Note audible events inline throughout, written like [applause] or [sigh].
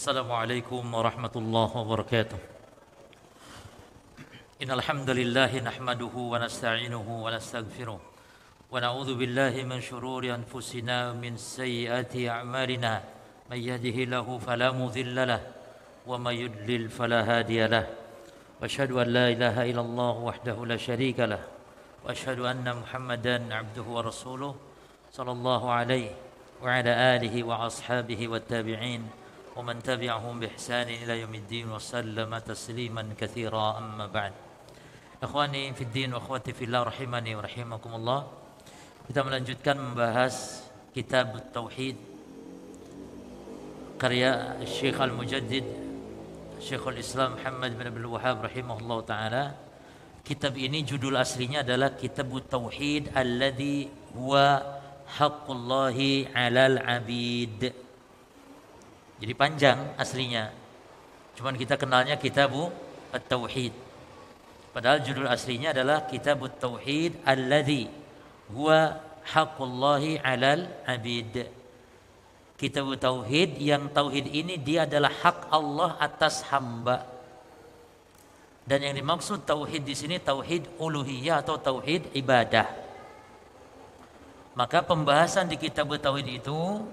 السلام عليكم ورحمة الله وبركاته. إن الحمد لله نحمده ونستعينه ونستغفره ونعوذ بالله من شرور أنفسنا ومن سيئات أعمالنا. من يهده له فلا مضل له ومن يضلل فلا هادي له. وأشهد أن لا إله إلا الله وحده لا شريك له. وأشهد أن محمدا عبده ورسوله صلى الله عليه وعلى آله وأصحابه والتابعين ومن تبعهم بإحسان إلى يوم الدين وسلم تسليما كثيرا أما بعد إخواني في الدين وأخواتي في الله رحمني ورحمكم الله kita melanjutkan membahas kitab Tauhid karya Syekh Al-Mujaddid Syekhul Islam Muhammad bin Abdul Wahab rahimahullah taala kitab ini judul aslinya adalah Kitab Tauhid alladhi huwa haqqullahi 'alal 'abid jadi panjang aslinya. Cuman kita kenalnya Kitabu At-Tauhid. Padahal judul aslinya adalah Kitab Tauhid alladzi huwa haqqullahi 'alal 'abid. Kitab tauhid yang tauhid ini dia adalah hak Allah atas hamba. Dan yang dimaksud tauhid di sini tauhid uluhiyah atau tauhid ibadah. Maka pembahasan di kitab tauhid itu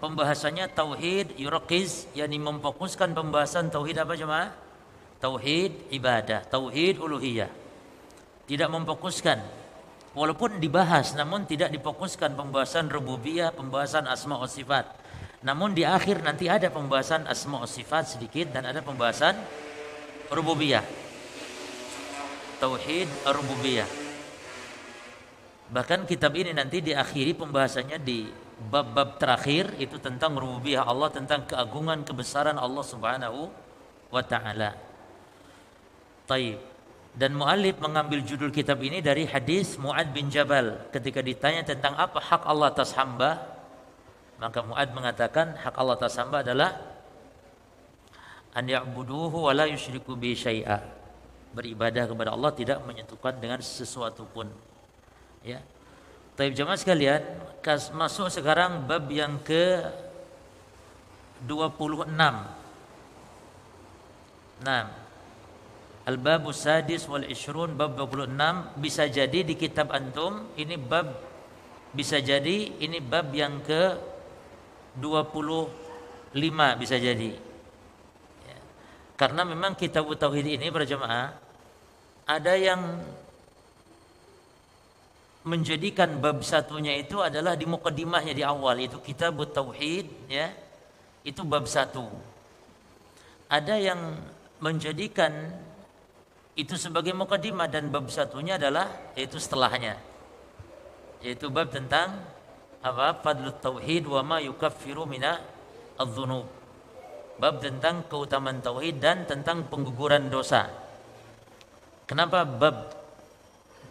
pembahasannya tauhid yuraqiz yakni memfokuskan pembahasan tauhid apa cuma? Tauhid ibadah tauhid uluhiyah. Tidak memfokuskan. Walaupun dibahas namun tidak difokuskan pembahasan rububiyah pembahasan asma wa sifat. Namun di akhir nanti ada pembahasan asma wa sifat sedikit dan ada pembahasan rububiyah. Tauhid rububiyah. Bahkan kitab ini nanti diakhiri pembahasannya di bab-bab terakhir itu tentang rububiyah Allah tentang keagungan kebesaran Allah Subhanahu wa taala. Taib. Dan muallif mengambil judul kitab ini dari hadis Muad bin Jabal ketika ditanya tentang apa hak Allah atas hamba maka Muad mengatakan hak Allah atas hamba adalah an ya'buduhu wa la yusyriku bi syai'a. Beribadah kepada Allah tidak menyentuhkan dengan sesuatu pun. Ya. Taib jemaah sekalian, masuk sekarang bab yang ke 26. Nah, Al-Babu Sadis wal Ishrun bab 26 bisa jadi di kitab antum ini bab bisa jadi ini bab yang ke 25 bisa jadi. Ya. Karena memang kitab tauhid ini para jemaah ada yang menjadikan bab satunya itu adalah di mukaddimahnya di awal itu kitab tauhid ya. Itu bab satu. Ada yang menjadikan itu sebagai mukaddimah dan bab satunya adalah yaitu setelahnya. Yaitu bab tentang apa? Fadlut tauhid wa ma yukaffiru mina adz-dzunub bab tentang keutamaan tauhid dan tentang pengguguran dosa. Kenapa bab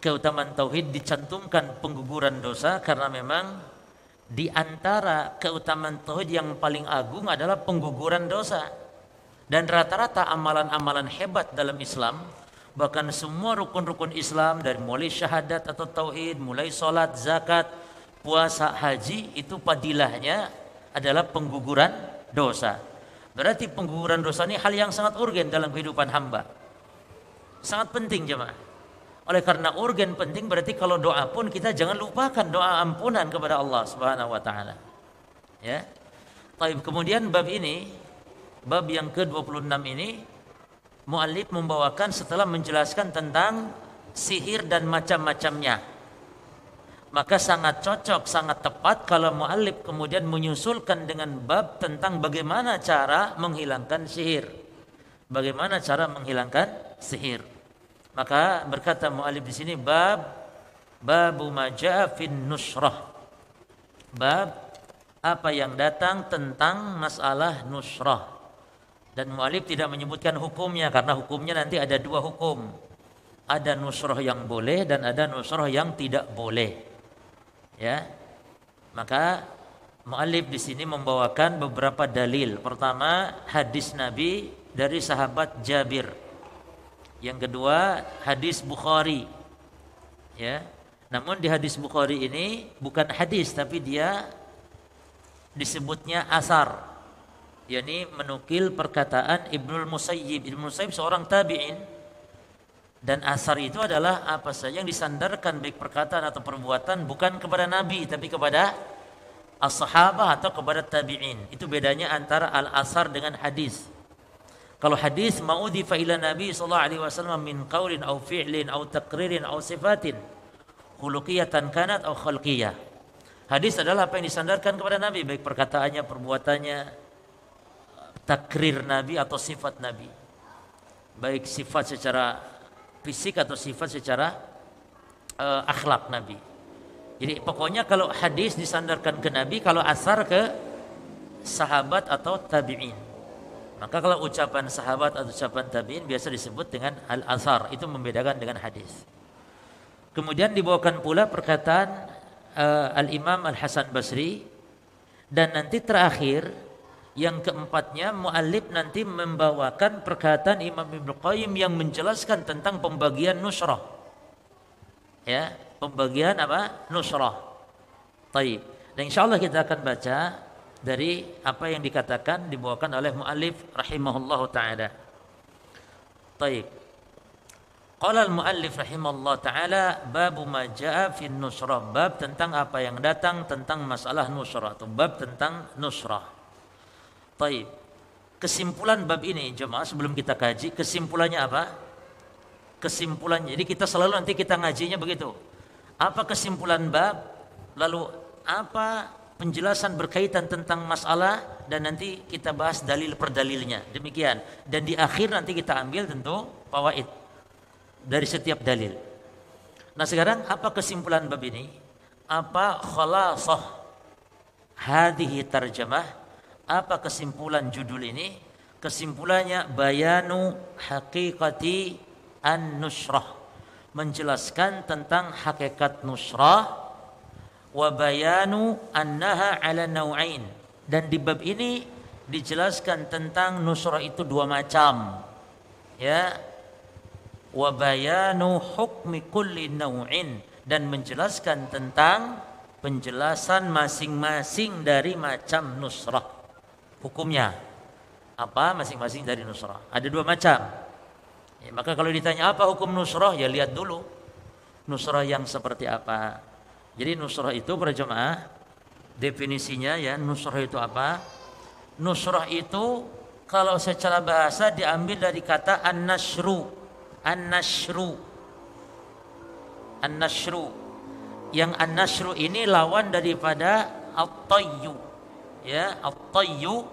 keutamaan tauhid dicantumkan pengguguran dosa karena memang di antara keutamaan tauhid yang paling agung adalah pengguguran dosa. Dan rata-rata amalan-amalan hebat dalam Islam, bahkan semua rukun-rukun Islam dari mulai syahadat atau tauhid, mulai sholat, zakat, puasa, haji, itu padilahnya adalah pengguguran dosa. Berarti pengguguran dosa ini hal yang sangat urgen dalam kehidupan hamba. Sangat penting jemaah. Oleh karena organ penting berarti kalau doa pun kita jangan lupakan doa ampunan kepada Allah Subhanahu wa taala. Ya. Taib kemudian bab ini bab yang ke-26 ini muallif membawakan setelah menjelaskan tentang sihir dan macam-macamnya. Maka sangat cocok, sangat tepat kalau muallif kemudian menyusulkan dengan bab tentang bagaimana cara menghilangkan sihir. Bagaimana cara menghilangkan sihir. Maka berkata mualif di sini bab babu majaa fin nusrah. Bab apa yang datang tentang masalah nusrah. Dan mualif tidak menyebutkan hukumnya karena hukumnya nanti ada dua hukum. Ada nusrah yang boleh dan ada nusrah yang tidak boleh. Ya. Maka mualif di sini membawakan beberapa dalil. Pertama, hadis Nabi dari sahabat Jabir yang kedua hadis Bukhari. Ya. Namun di hadis Bukhari ini bukan hadis tapi dia disebutnya asar. yakni menukil perkataan Ibnul Musayyib. Ibnul Musayyib seorang tabi'in dan asar itu adalah apa saja yang disandarkan baik perkataan atau perbuatan bukan kepada nabi tapi kepada as-sahabah atau kepada tabi'in. Itu bedanya antara al-asar dengan hadis. Kalau hadis ma'udhifa ila Nabi sallallahu alaihi wasallam min qaulin aw fi'lin aw taqririn aw sifatin khuluqiyatan kanat aw khalqiyah. Hadis adalah apa yang disandarkan kepada Nabi baik perkataannya, perbuatannya, takrir Nabi atau sifat Nabi. Baik sifat secara fisik atau sifat secara uh, akhlak Nabi. Jadi pokoknya kalau hadis disandarkan ke Nabi, kalau asar ke sahabat atau tabi'in. Maka kalau ucapan sahabat atau ucapan tabi'in biasa disebut dengan al-asar, itu membedakan dengan hadis. Kemudian dibawakan pula perkataan uh, al-Imam Al-Hasan Basri dan nanti terakhir yang keempatnya muallif nanti membawakan perkataan Imam Ibnu Qayyim yang menjelaskan tentang pembagian nusrah. Ya, pembagian apa? Nusrah. Taib. Dan insyaallah kita akan baca dari apa yang dikatakan dibawakan oleh muallif rahimahullahu taala. Baik. Qala al-muallif rahimahullah taala bab ma jaa fi nusrah bab tentang apa yang datang tentang masalah nusrah atau bab tentang nusrah. Baik. Kesimpulan bab ini jemaah sebelum kita kaji kesimpulannya apa? Kesimpulannya. Jadi kita selalu nanti kita ngajinya begitu. Apa kesimpulan bab? Lalu apa penjelasan berkaitan tentang masalah dan nanti kita bahas dalil per dalilnya. Demikian. Dan di akhir nanti kita ambil tentu fawaid dari setiap dalil. Nah, sekarang apa kesimpulan bab ini? Apa khalasah hadhihi tarjamah? Apa kesimpulan judul ini? Kesimpulannya bayanu haqiqati an-nusrah. Menjelaskan tentang hakikat nusrah wa bayanu annaha ala nau'ain. Dan di bab ini dijelaskan tentang nusrah itu dua macam. Ya. Wa bayanu hukmi kulli nau'in. Dan menjelaskan tentang penjelasan masing-masing dari macam nusrah. Hukumnya apa masing-masing dari nusrah? Ada dua macam. Ya, maka kalau ditanya apa hukum nusrah ya lihat dulu. Nusrah yang seperti apa jadi nusrah itu para jemaah definisinya ya nusrah itu apa? Nusrah itu kalau secara bahasa diambil dari kata an-nasru. An-nasru. An-nasru. Yang an-nasru ini lawan daripada at-tayyu. Ya, at-tayyu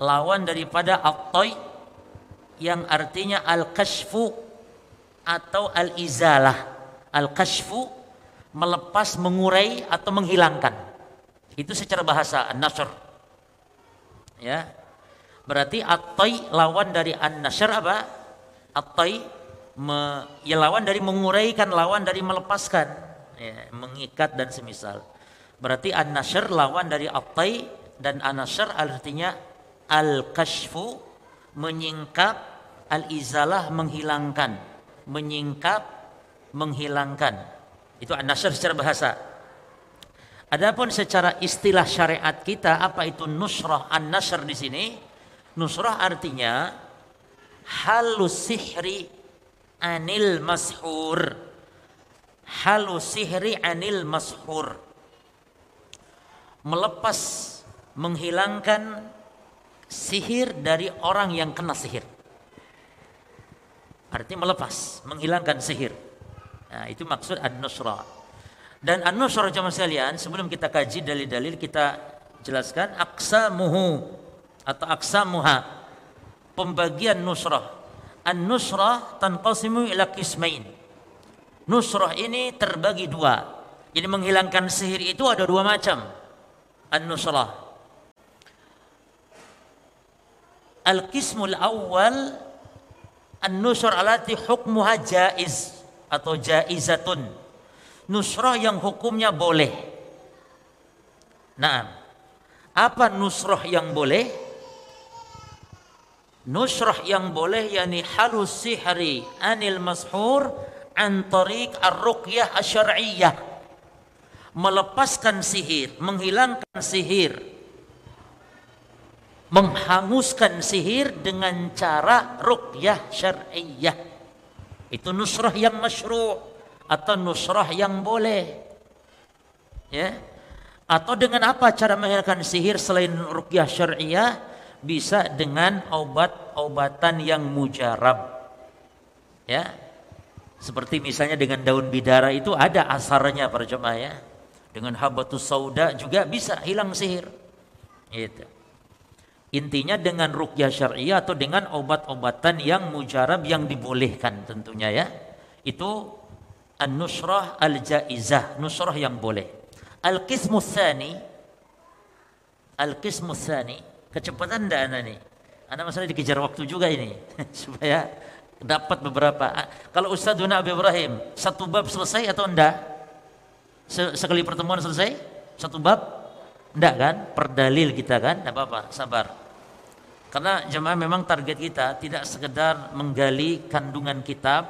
lawan daripada at-tay yang artinya al-kashfu atau al-izalah. Al-kashfu melepas, mengurai atau menghilangkan. Itu secara bahasa an-nasr. Ya. Berarti at-tai lawan dari an-nasr apa? At-tai me, ya lawan dari menguraikan, lawan dari melepaskan, ya, mengikat dan semisal. Berarti an-nasr lawan dari at-tai dan an-nasr artinya al-kashfu menyingkap, al-izalah menghilangkan, menyingkap, menghilangkan. Itu an-nasr secara bahasa. Adapun secara istilah syariat kita apa itu nusrah an-nasr di sini? Nusrah artinya halus sihri anil mashur. Halus sihri anil mashur. Melepas menghilangkan sihir dari orang yang kena sihir. Artinya melepas, menghilangkan sihir. Nah, itu maksud an-nusra. Dan an-nusra jemaah sekalian, sebelum kita kaji dalil-dalil kita jelaskan aksamuhu atau aksamuha. Pembagian nusrah. An-nusrah tanqasimu ila qismain. Nusrah ini terbagi dua. Jadi menghilangkan sihir itu ada dua macam. An-nusrah. Al-qismul awal an-nusrah alati hukmuha jaiz atau jaizatun. Nusrah yang hukumnya boleh. Nah, apa nusrah yang boleh? Nusrah yang boleh yakni halus sihri anil mashur an tariq ar-ruqyah asy-syar'iyyah. Melepaskan sihir, menghilangkan sihir menghanguskan sihir dengan cara ruqyah syar'iyyah. Itu nusrah yang masyru' atau nusrah yang boleh. Ya. Atau dengan apa cara menghilangkan sihir selain ruqyah syar'iyyah? Bisa dengan obat-obatan yang mujarab. Ya. Seperti misalnya dengan daun bidara itu ada asarnya para jemaah ya. Dengan habatus sauda juga bisa hilang sihir. Itu. Intinya dengan rukyah syariah atau dengan obat-obatan yang mujarab yang dibolehkan tentunya ya. Itu an-nusrah al-jaizah, nusrah yang boleh. Al-qismu tsani Al-qismu tsani kecepatan ndak anda nih? Anda masalah dikejar waktu juga ini [laughs] supaya dapat beberapa. Kalau Ustaz Duna Abi Ibrahim, satu bab selesai atau enggak? Sekali pertemuan selesai? Satu bab? Enggak kan? Perdalil kita kan? Enggak apa-apa, sabar. Karena jemaah memang target kita tidak sekedar menggali kandungan kitab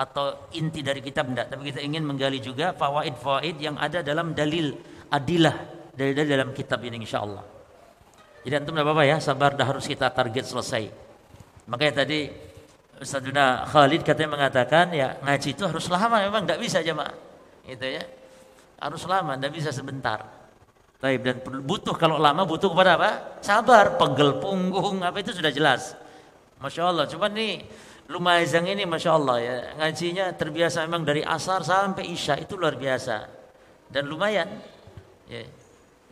atau inti dari kitab enggak, tapi kita ingin menggali juga fawaid-fawaid yang ada dalam dalil adilah dari dalam kitab ini insyaallah. Jadi antum enggak apa-apa ya, sabar dah harus kita target selesai. Makanya tadi Ustazuna Khalid katanya mengatakan ya ngaji itu harus lama memang enggak bisa jemaah. Itu ya. Harus lama, enggak bisa sebentar. Baik dan butuh kalau lama butuh kepada apa? Sabar, pegel punggung apa itu sudah jelas. Masya Allah. Cuma nih Lumajang ini Masya Allah ya ngajinya terbiasa memang dari asar sampai isya itu luar biasa dan lumayan. Ya,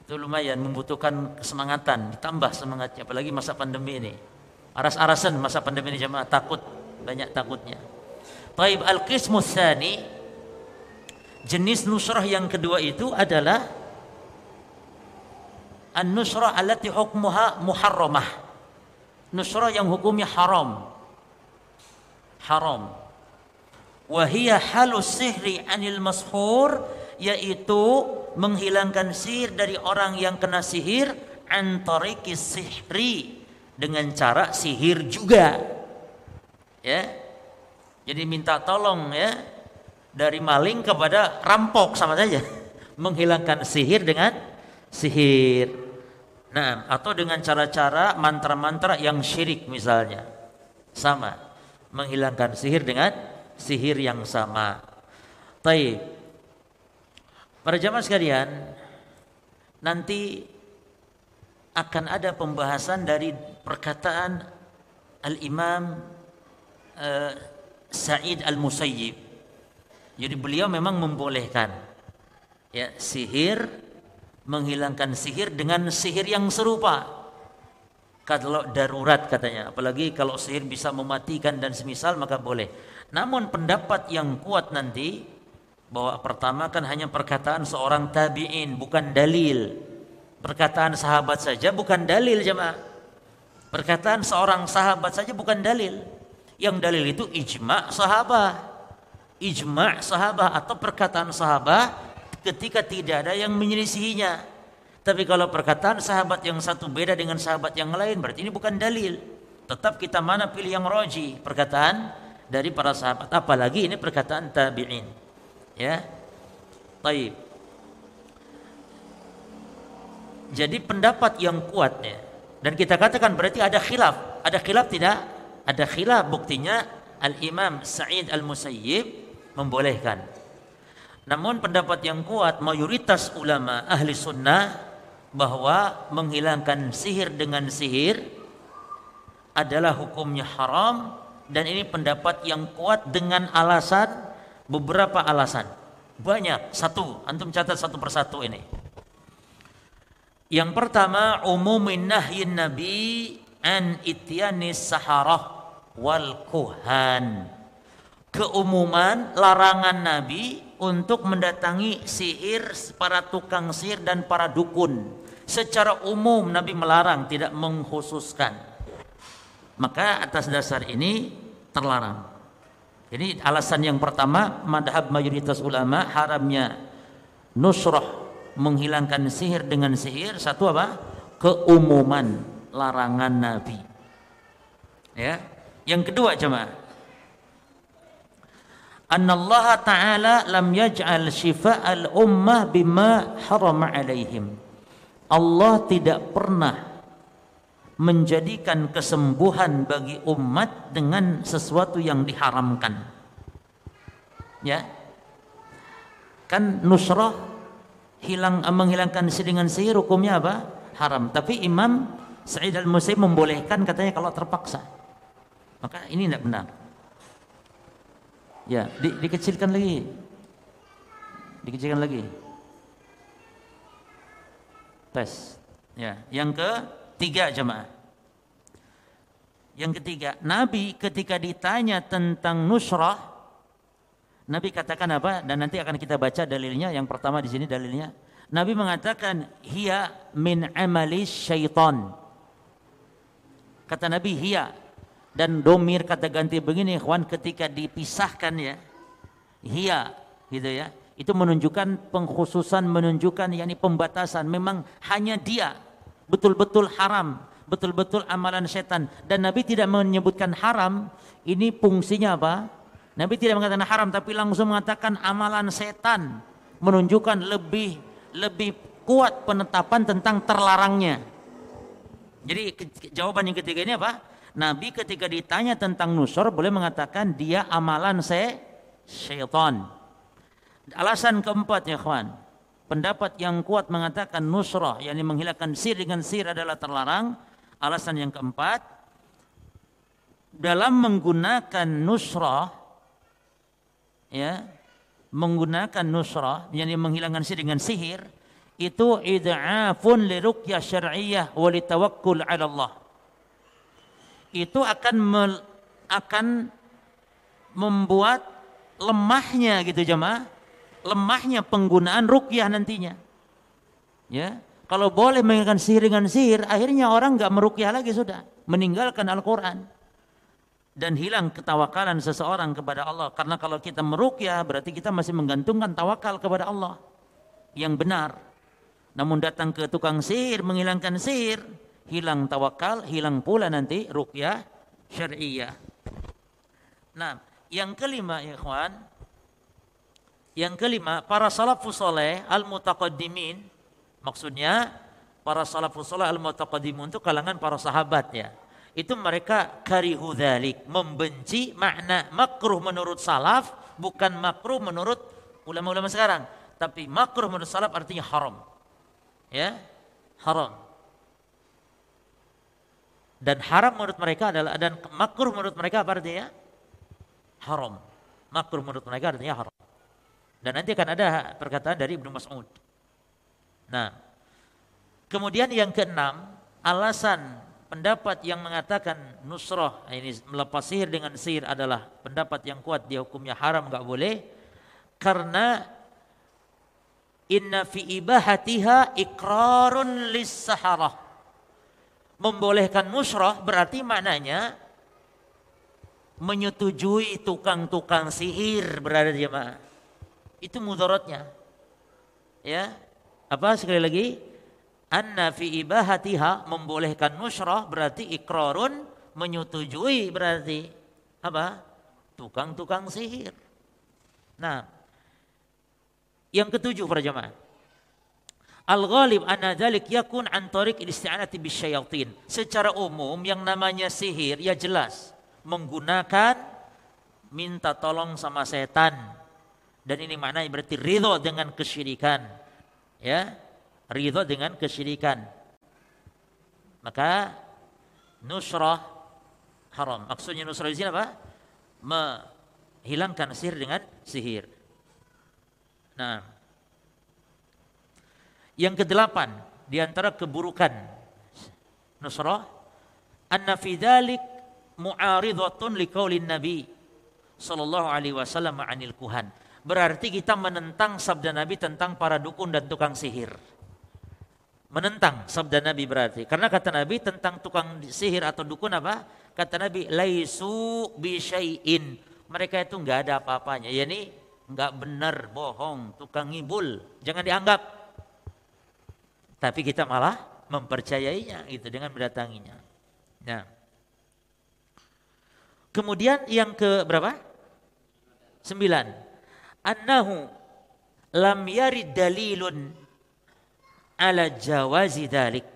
itu lumayan membutuhkan kesemangatan ditambah semangatnya apalagi masa pandemi ini. Aras-arasan masa pandemi ini jemaah takut banyak takutnya. Taib al-qismu jenis nusrah yang kedua itu adalah an-nusrah allati hukmuha muharramah. Nusrah yang hukumnya haram. Haram. Wa hiya halus sihri anil mashur yaitu menghilangkan sihir dari orang yang kena sihir antariki sihri dengan cara sihir juga. Ya. Jadi minta tolong ya dari maling kepada rampok sama saja. [laughs] Menghilangkan sihir dengan sihir. Nah, atau dengan cara-cara mantra-mantra yang syirik misalnya. Sama. Menghilangkan sihir dengan sihir yang sama. Taib. Para jamaah sekalian, nanti akan ada pembahasan dari perkataan Al-Imam uh, Sa'id Al-Musayyib. Jadi beliau memang membolehkan ya sihir menghilangkan sihir dengan sihir yang serupa. Kalau darurat katanya, apalagi kalau sihir bisa mematikan dan semisal maka boleh. Namun pendapat yang kuat nanti bahwa pertama kan hanya perkataan seorang tabi'in bukan dalil. Perkataan sahabat saja bukan dalil jemaah. Perkataan seorang sahabat saja bukan dalil. Yang dalil itu ijma' sahabat. Ijma' sahabat atau perkataan sahabat ketika tidak ada yang menyelisihinya. Tapi kalau perkataan sahabat yang satu beda dengan sahabat yang lain berarti ini bukan dalil. Tetap kita mana pilih yang roji perkataan dari para sahabat. Apalagi ini perkataan tabi'in. Ya. Taib. Jadi pendapat yang kuatnya dan kita katakan berarti ada khilaf. Ada khilaf tidak? Ada khilaf buktinya Al-Imam Sa'id Al-Musayyib membolehkan namun pendapat yang kuat mayoritas ulama ahli sunnah bahwa menghilangkan sihir dengan sihir adalah hukumnya haram dan ini pendapat yang kuat dengan alasan beberapa alasan. Banyak satu. Antum catat satu persatu ini. Yang pertama umumin nahyin nabi an ityanis saharah wal kuhan. Keumuman larangan nabi untuk mendatangi sihir para tukang sihir dan para dukun. Secara umum Nabi melarang, tidak mengkhususkan. Maka atas dasar ini terlarang. Jadi alasan yang pertama, madhab mayoritas ulama haramnya nusrah menghilangkan sihir dengan sihir. Satu apa? Keumuman larangan Nabi. Ya. Yang kedua jemaah Allah Ta'ala lam yaj'al al ummah bima harama alaihim. Allah tidak pernah menjadikan kesembuhan bagi umat dengan sesuatu yang diharamkan. Ya. Kan nusrah hilang menghilangkan dengan sihir hukumnya apa? Haram. Tapi Imam Sa'id al-Musayyib membolehkan katanya kalau terpaksa. Maka ini tidak benar. Ya, di, dikecilkan lagi. Dikecilkan lagi. Tes. Ya, yang ketiga jemaah. Yang ketiga, Nabi ketika ditanya tentang nusrah, Nabi katakan apa? Dan nanti akan kita baca dalilnya. Yang pertama di sini dalilnya. Nabi mengatakan, "Hiya min amali syaitan." Kata Nabi, "Hiya." Dan domir kata ganti begini, ikhwan, ketika dipisahkan ya. Hiya, gitu ya. Itu menunjukkan pengkhususan, menunjukkan yakni pembatasan. Memang hanya dia betul-betul haram betul-betul amalan setan dan Nabi tidak menyebutkan haram ini fungsinya apa Nabi tidak mengatakan haram tapi langsung mengatakan amalan setan menunjukkan lebih lebih kuat penetapan tentang terlarangnya jadi jawaban yang ketiga ini apa Nabi ketika ditanya tentang nusur boleh mengatakan dia amalan se syaitan. Alasan keempat ya kawan pendapat yang kuat mengatakan nusrah yakni menghilangkan sir dengan sir adalah terlarang. Alasan yang keempat, dalam menggunakan nusrah, ya, menggunakan nusrah, yang menghilangkan sihir dengan sihir, itu id'afun li ruqyah syar'iyyah wa li tawakkul 'ala Allah. Itu akan mel, akan membuat lemahnya gitu jemaah, lemahnya penggunaan ruqyah nantinya. Ya, kalau boleh mengingatkan sihir dengan sihir, akhirnya orang nggak merukyah lagi sudah, meninggalkan Al-Quran dan hilang ketawakalan seseorang kepada Allah. Karena kalau kita merukyah berarti kita masih menggantungkan tawakal kepada Allah yang benar. Namun datang ke tukang sihir menghilangkan sihir, hilang tawakal, hilang pula nanti rukyah syariah. Nah, yang kelima ya ikhwan, yang kelima para salafus soleh al-mutaqaddimin Maksudnya para salafus salih al-mutaqaddimun itu kalangan para sahabat ya. Itu mereka karihu dhalik, membenci makna makruh menurut salaf bukan makruh menurut ulama-ulama sekarang, tapi makruh menurut salaf artinya haram. Ya, haram. Dan haram menurut mereka adalah dan makruh menurut mereka apa artinya? Haram. Makruh menurut mereka artinya haram. Dan nanti akan ada perkataan dari Ibnu Mas'ud. Nah, kemudian yang keenam, alasan pendapat yang mengatakan nusrah ini melepas sihir dengan sihir adalah pendapat yang kuat dia hukumnya haram nggak boleh karena inna fi ibahatiha ikrarun lis saharah membolehkan nusrah berarti maknanya menyetujui tukang-tukang sihir berada di jemaah itu mudaratnya ya apa sekali lagi? Anna fi ibahatiha membolehkan nusrah berarti ikrarun menyetujui berarti apa? Tukang-tukang sihir. Nah, yang ketujuh para jemaah. Al-ghalib anna dzalik yakun an tariq isti'anati bisyayatin. Secara umum yang namanya sihir ya jelas. Menggunakan minta tolong sama setan. Dan ini maknanya berarti ridho dengan kesyirikan. Ya ridho dengan kesyirikan. Maka nusrah haram. Maksudnya nusrah di sini apa? Menghilangkan sihir dengan sihir. Nah yang kedelapan di antara keburukan nusrah anna fi dzalik mu'aridhatun liqaulin nabi sallallahu alaihi wasallam anil kuhan berarti kita menentang sabda Nabi tentang para dukun dan tukang sihir. Menentang sabda Nabi berarti. Karena kata Nabi tentang tukang sihir atau dukun apa? Kata Nabi, laisu bisyai'in. Mereka itu enggak ada apa-apanya. Ya ini enggak benar, bohong, tukang ngibul. Jangan dianggap. Tapi kita malah mempercayainya itu dengan mendatanginya. Nah. Kemudian yang ke berapa? Sembilan annahu lam yarid dalilun ala jawazi dalik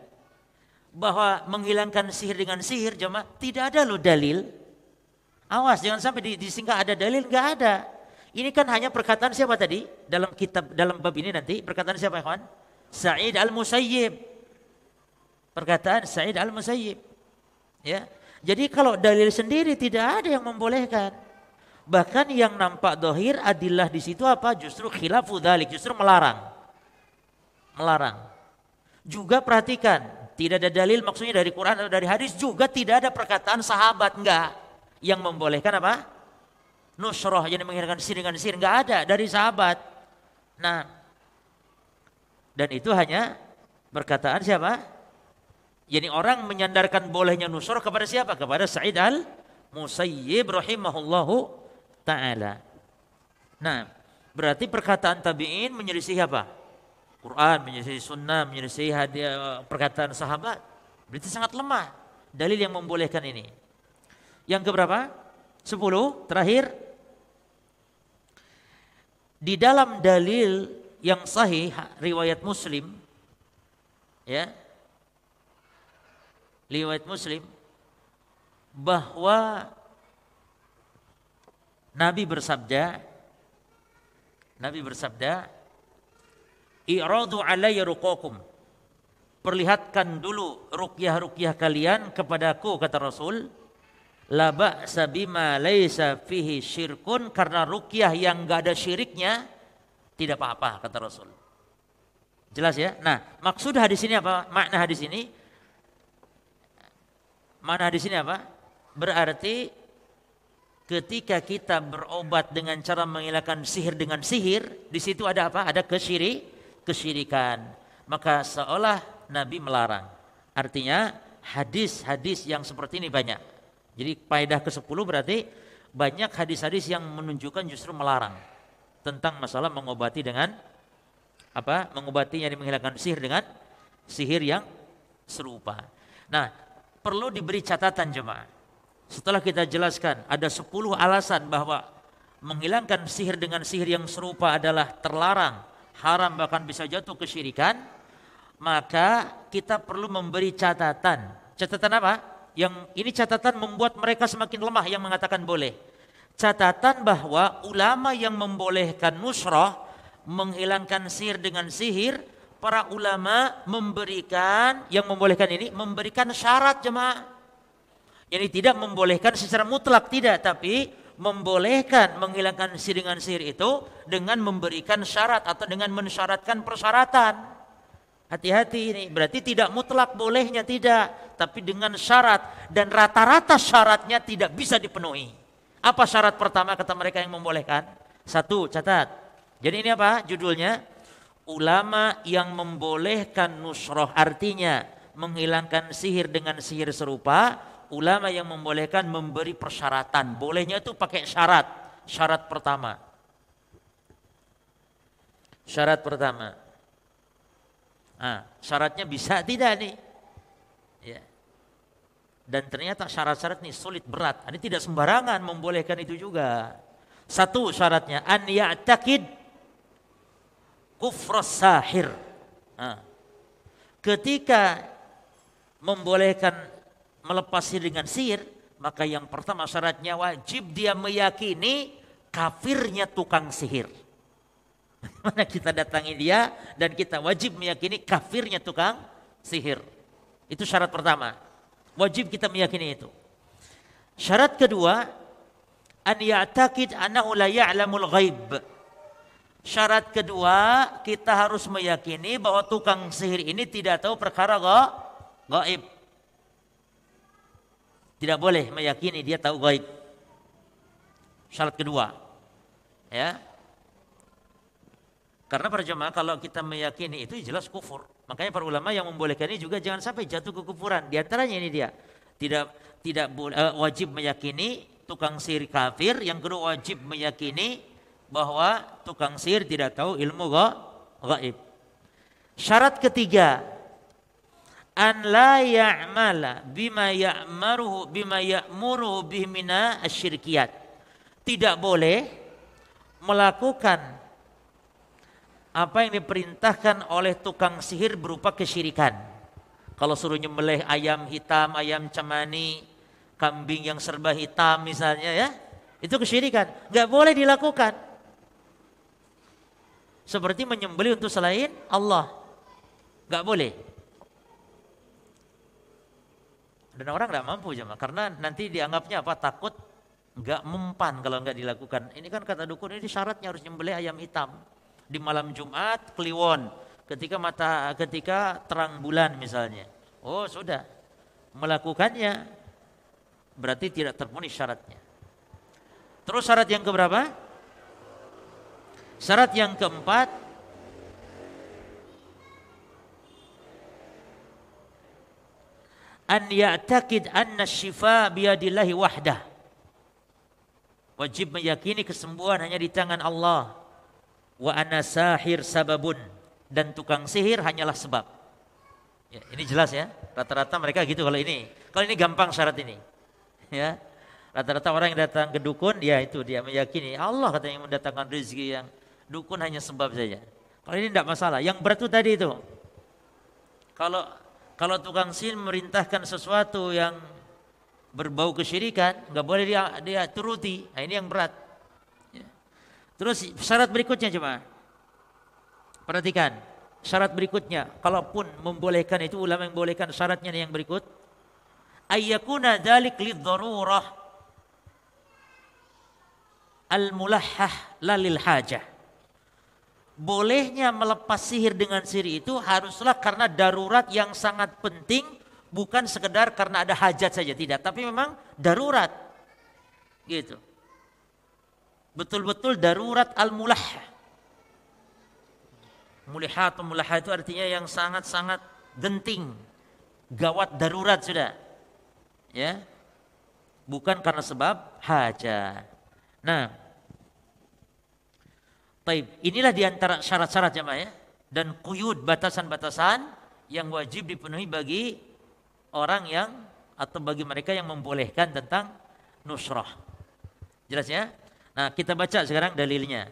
bahwa menghilangkan sihir dengan sihir jemaah tidak ada loh dalil. Awas jangan sampai disingkat ada dalil nggak ada. Ini kan hanya perkataan siapa tadi dalam kitab dalam bab ini nanti perkataan siapa kawan? Sa'id al-Musayyib. Perkataan Sa'id al-Musayyib. Ya. Jadi kalau dalil sendiri tidak ada yang membolehkan. Bahkan yang nampak dohir adillah di situ apa? Justru khilafu dalik, justru melarang. Melarang. Juga perhatikan, tidak ada dalil maksudnya dari Quran atau dari hadis juga tidak ada perkataan sahabat enggak yang membolehkan apa? Nusroh yang menghilangkan sihir dengan sihir enggak ada dari sahabat. Nah, dan itu hanya perkataan siapa? Jadi orang menyandarkan bolehnya nusroh kepada siapa? Kepada Sa'id al Musayyib rahimahullahu taala. Nah, berarti perkataan tabi'in menyelisih apa? Quran, menyelesaikan sunnah, menyelesaikan hadiah, eh, perkataan sahabat. Berarti sangat lemah dalil yang membolehkan ini. Yang keberapa? Sepuluh, terakhir. Di dalam dalil yang sahih riwayat Muslim ya riwayat Muslim bahwa Nabi bersabda Nabi bersabda I'radu alayya ruqakum. Perlihatkan dulu rukyah-rukyah kalian kepadaku kata Rasul. La ba'sa bima laisa fihi syirkun karena rukyah yang enggak ada syiriknya tidak apa-apa kata Rasul. Jelas ya? Nah, maksud hadis ini apa? Makna hadis ini Makna hadis ini apa? Berarti ketika kita berobat dengan cara menghilangkan sihir dengan sihir, di situ ada apa? Ada kesyirik kesyirikan. Maka seolah Nabi melarang. Artinya hadis-hadis yang seperti ini banyak. Jadi faedah ke-10 berarti banyak hadis-hadis yang menunjukkan justru melarang tentang masalah mengobati dengan apa? Mengobati yang menghilangkan sihir dengan sihir yang serupa. Nah, perlu diberi catatan jemaah. Setelah kita jelaskan ada 10 alasan bahwa menghilangkan sihir dengan sihir yang serupa adalah terlarang haram bahkan bisa jatuh kesyirikan, maka kita perlu memberi catatan. Catatan apa? Yang ini catatan membuat mereka semakin lemah yang mengatakan boleh. Catatan bahwa ulama yang membolehkan nusrah menghilangkan sihir dengan sihir, para ulama memberikan yang membolehkan ini memberikan syarat jemaah. Jadi tidak membolehkan secara mutlak tidak, tapi membolehkan menghilangkan sihir dengan sihir itu dengan memberikan syarat atau dengan mensyaratkan persyaratan. Hati-hati ini berarti tidak mutlak bolehnya tidak, tapi dengan syarat dan rata-rata syaratnya tidak bisa dipenuhi. Apa syarat pertama kata mereka yang membolehkan? Satu, catat. Jadi ini apa judulnya? Ulama yang membolehkan nusroh artinya menghilangkan sihir dengan sihir serupa ulama yang membolehkan memberi persyaratan. Bolehnya itu pakai syarat. Syarat pertama. Syarat pertama. Nah, syaratnya bisa tidak nih? Dan ternyata syarat-syarat ini sulit berat. Ini tidak sembarangan membolehkan itu juga. Satu syaratnya an ya'taqid kufras sahir. Nah, ketika membolehkan melepasi dengan sihir, maka yang pertama syaratnya wajib dia meyakini kafirnya tukang sihir. [laughs] Mana kita datangi dia dan kita wajib meyakini kafirnya tukang sihir. Itu syarat pertama. Wajib kita meyakini itu. Syarat kedua, an ya'taqid annahu la ya'lamul ghaib. Syarat kedua, kita harus meyakini bahwa tukang sihir ini tidak tahu perkara gaib. Tidak boleh meyakini dia tahu gaib. Syarat kedua. Ya. Karena para jemaah kalau kita meyakini itu jelas kufur. Makanya para ulama yang membolehkan ini juga jangan sampai jatuh ke kufuran. Di antaranya ini dia. Tidak tidak uh, wajib meyakini tukang sihir kafir, yang kedua wajib meyakini bahwa tukang sihir tidak tahu ilmu gaib. Syarat ketiga, an la ya'mala bima ya'maruhu bima ya'muruhu bihmina asyirkiyat. Tidak boleh melakukan apa yang diperintahkan oleh tukang sihir berupa kesyirikan. Kalau suruh nyembelih ayam hitam, ayam cemani, kambing yang serba hitam misalnya ya, itu kesyirikan. Nggak boleh dilakukan. Seperti menyembelih untuk selain Allah. Nggak boleh. Dan orang nggak mampu jemaah karena nanti dianggapnya apa? Takut nggak mempan kalau nggak dilakukan. Ini kan kata dukun ini syaratnya harus nyembelih ayam hitam di malam Jumat Kliwon ketika mata ketika terang bulan misalnya. Oh, sudah. Melakukannya berarti tidak terpenuhi syaratnya. Terus syarat yang keberapa? Syarat yang keempat an ya'taqid anna syifa biyadillahi wahdah. Wajib meyakini kesembuhan hanya di tangan Allah. Wa ana sahir sababun dan tukang sihir hanyalah sebab. Ya, ini jelas ya. Rata-rata mereka gitu kalau ini. Kalau ini gampang syarat ini. [laughs] Ya. Rata-rata orang yang datang ke dukun, ya itu dia meyakini Allah katanya mendatangkan rezeki yang dukun hanya sebab saja. Kalau ini tidak masalah. Yang berat itu tadi itu. Kalau kalau tukang sihir merintahkan sesuatu yang berbau kesyirikan, nggak boleh dia dia turuti. Nah, ini yang berat. Terus syarat berikutnya coba. Perhatikan, syarat berikutnya, kalaupun membolehkan itu ulama yang membolehkan syaratnya yang berikut. Ayyakuna dzalik lidharurah al-mulahhah lalil hajah. Bolehnya melepas sihir dengan sihir itu haruslah karena darurat yang sangat penting bukan sekedar karena ada hajat saja tidak, tapi memang darurat. Gitu. Betul-betul darurat Mulihat atau mulaha itu artinya yang sangat-sangat genting, gawat darurat sudah. Ya. Bukan karena sebab hajat. Nah, Taib. Inilah di antara syarat-syarat jemaah ya. Dan kuyud batasan-batasan yang wajib dipenuhi bagi orang yang atau bagi mereka yang membolehkan tentang nusrah. Jelas ya? Nah, kita baca sekarang dalilnya.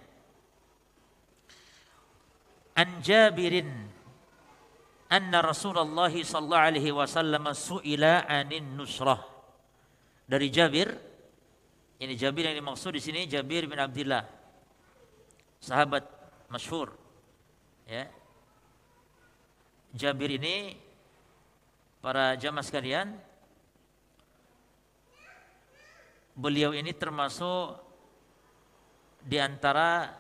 An Jabirin anna Rasulullah sallallahu alaihi wasallam suila anin nusrah. Dari Jabir ini Jabir yang dimaksud di sini Jabir bin Abdullah. Sahabat masyhur. Ya. Jabir ini para jamaah sekalian beliau ini termasuk di antara